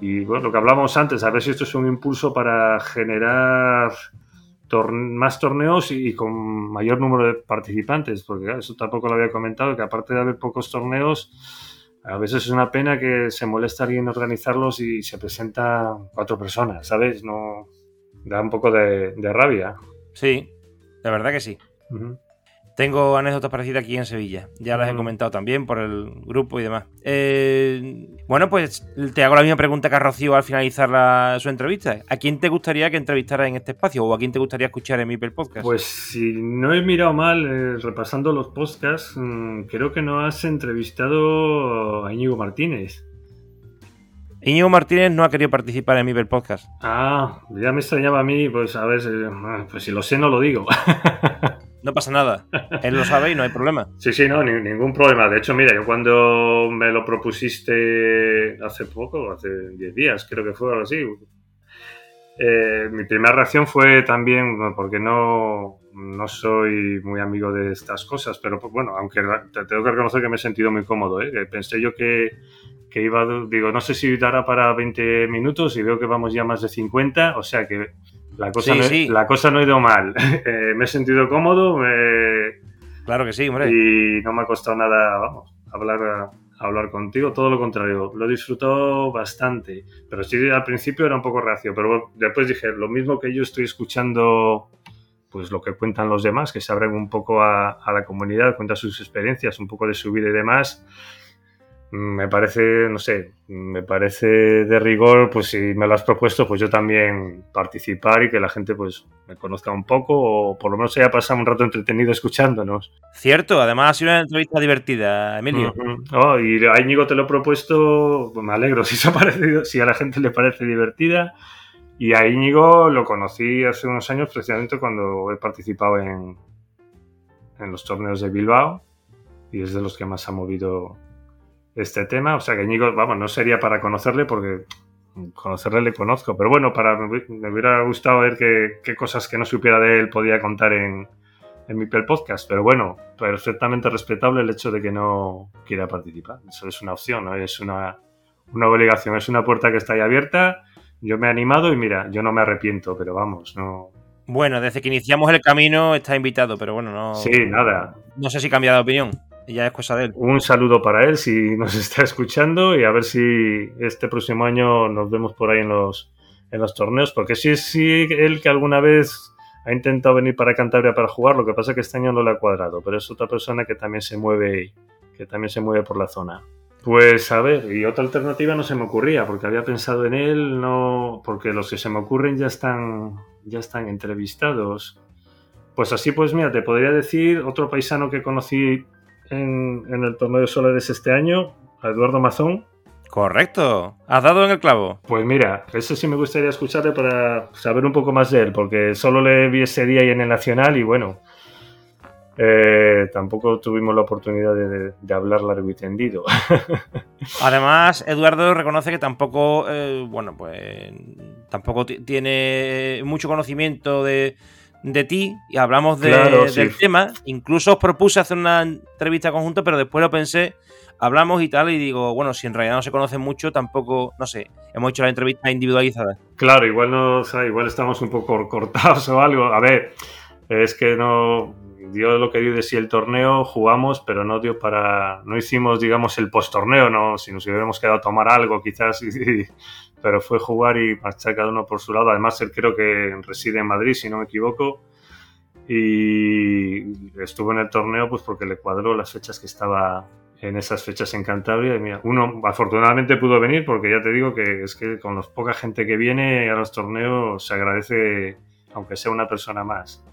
y bueno, lo que hablábamos antes, a ver si esto es un impulso para generar más torneos y, con mayor número de participantes, porque eso tampoco lo había comentado, que aparte de haber pocos torneos, a veces es una pena que se molesta alguien organizarlos y se presentan cuatro personas, ¿sabes? No, da un poco de, rabia. Sí, la verdad que sí. Tengo anécdotas parecidas aquí en Sevilla. Ya las he comentado también por el grupo y demás. Eh, bueno, pues te hago la misma pregunta que a Rocío al finalizar su entrevista. ¿A quién te gustaría que entrevistara en este espacio o a quién te gustaría escuchar en mi Podcast? Pues si no he mirado mal, eh, repasando los podcasts, mm, creo que no has entrevistado a Íñigo Martínez. Íñigo Martínez no ha querido participar en mi podcast. Ah, ya me extrañaba a mí, pues a ver, pues si lo sé no lo digo. No pasa nada. Él lo sabe y no hay problema. Sí, sí, no, ningún problema. De hecho, mira, yo cuando me lo propusiste hace poco, hace 10 días, creo que fue algo así, eh, mi primera reacción fue también, porque no, no soy muy amigo de estas cosas, pero pues, bueno, aunque te tengo que reconocer que me he sentido muy cómodo. ¿eh? Pensé yo que, que, iba, digo, no sé si dará para 20 minutos y veo que vamos ya más de 50, o sea que la cosa, no, La cosa no ha ido mal. Eh, me he sentido cómodo. Claro que sí, hombre. Y no me ha costado nada, vamos, hablar hablar contigo, todo lo contrario, lo he disfrutado bastante, pero sí al principio era un poco reacio, pero después dije, lo mismo que yo estoy escuchando pues lo que cuentan los demás, que se abren un poco a, a la comunidad, cuentan sus experiencias, un poco de su vida y demás, me parece, no sé, me parece de rigor, pues si me lo has propuesto, pues yo también participar y que la gente pues me conozca un poco o por lo menos haya pasado un rato entretenido escuchándonos. Cierto, además ha sido una entrevista divertida, Emilio. oh, y a Íñigo te lo he propuesto, pues me alegro si, se ha parecido, si a la gente le parece divertida. Y a Íñigo lo conocí hace unos años precisamente cuando he participado en, en los torneos de Bilbao y es de los que más ha movido este tema. O sea que Íñigo, vamos, no sería para conocerle porque conocerle le conozco, pero bueno, para me hubiera gustado ver qué, cosas que no supiera de él podía contar en, en mi podcast. Pero bueno, perfectamente respetable el hecho de que no quiera participar. Eso es una opción, ¿no? es una, una obligación, es una puerta que está ahí abierta. Yo me he animado y mira, yo no me arrepiento, pero vamos, no. Bueno, desde que iniciamos el camino está invitado, pero bueno, no. Sí, nada. No sé si cambia de opinión ya es cosa de él. Un saludo para él si nos está escuchando y a ver si este próximo año nos vemos por ahí en los, en los torneos, porque es sí, él que alguna vez ha intentado venir para Cantabria para jugar, lo que pasa es que este año no le ha cuadrado, pero es otra persona que también se mueve, que también se mueve por la zona. Pues a ver, y otra alternativa no se me ocurría, porque había pensado en él, no, porque los que se me ocurren ya están, ya están entrevistados. Pues así, pues mira, te podría decir otro paisano que conocí en, en el torneo de Solares este año, a Eduardo Mazón, Correcto. ¿Has dado en el clavo? Pues mira, eso sí me gustaría escucharle para saber un poco más de él, porque solo le vi ese día ahí en el Nacional y bueno, eh, tampoco tuvimos la oportunidad de, de hablar largo y tendido. Además, Eduardo reconoce que tampoco, eh, bueno, pues tampoco tiene mucho conocimiento de, de ti y hablamos de, Claro, del sí. tema. Incluso os propuse hacer una entrevista conjunta, pero después lo pensé, hablamos y tal, y digo, bueno, si en realidad no se conocen mucho, tampoco, no sé, hemos hecho la entrevista individualizada. Claro, igual no, o sea, igual estamos un poco cortados o algo. A ver, es que no dio lo que dio de sí el torneo, jugamos, pero no dio para, no hicimos, digamos, el post-torneo, no, si nos hubiéramos quedado a tomar algo, quizás, y- y- pero fue jugar y marchar cada uno por su lado. Además, él creo que reside en Madrid, si no me equivoco, y estuvo en el torneo, pues porque le cuadró las fechas que estaba en esas fechas en Cantabria. Y mira, uno afortunadamente pudo venir porque ya te digo que es que con la poca gente que viene a los torneos se agradece, aunque sea una persona más.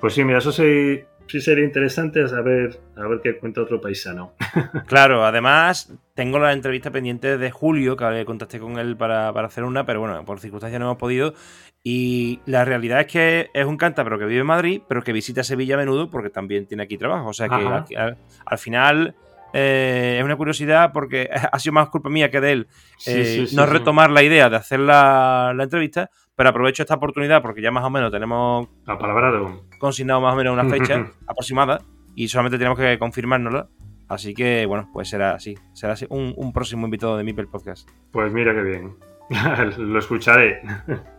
Pues sí, mira, eso sí, sí sería interesante saber, a ver qué cuenta otro paisano. Claro, además tengo la entrevista pendiente de Julio, que contacté con él para, para hacer una, pero bueno, por circunstancias no hemos podido. Y la realidad es que es un cántabro que vive en Madrid, pero que visita Sevilla a menudo porque también tiene aquí trabajo. O sea que al, al- al final eh, es una curiosidad porque ha sido más culpa mía que de él Sí, eh, sí, sí, no sí. retomar la idea de hacer la, la entrevista, pero aprovecho esta oportunidad porque ya más o menos tenemos Apalabrado. consignado más o menos una fecha aproximada y solamente tenemos que confirmárnosla. Así que, bueno, pues será así. Será así un, un próximo invitado de Mipel Podcast. Pues mira qué bien. Lo escucharé.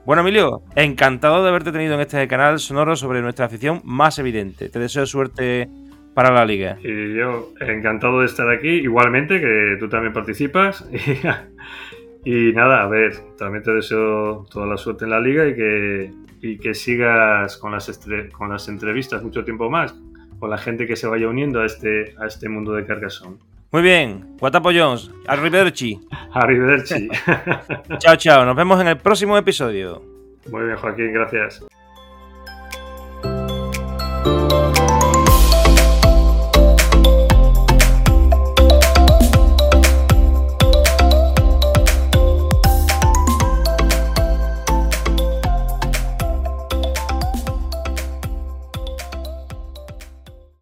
Bueno, Emilio, encantado de haberte tenido en este canal sonoro sobre nuestra afición más evidente. Te deseo suerte para la liga. Y yo encantado de estar aquí, igualmente, que tú también participas. Y, nada, a ver, también te deseo toda la suerte en la liga y que, y que sigas con las, con las entrevistas mucho tiempo más, con la gente que se vaya uniendo a este, a este mundo de Carcassonne. Muy bien, Guatapo Jones, arrivederci. Arrivederci. Chao, chao. Nos vemos en el próximo episodio. Muy bien, Joaquín, gracias.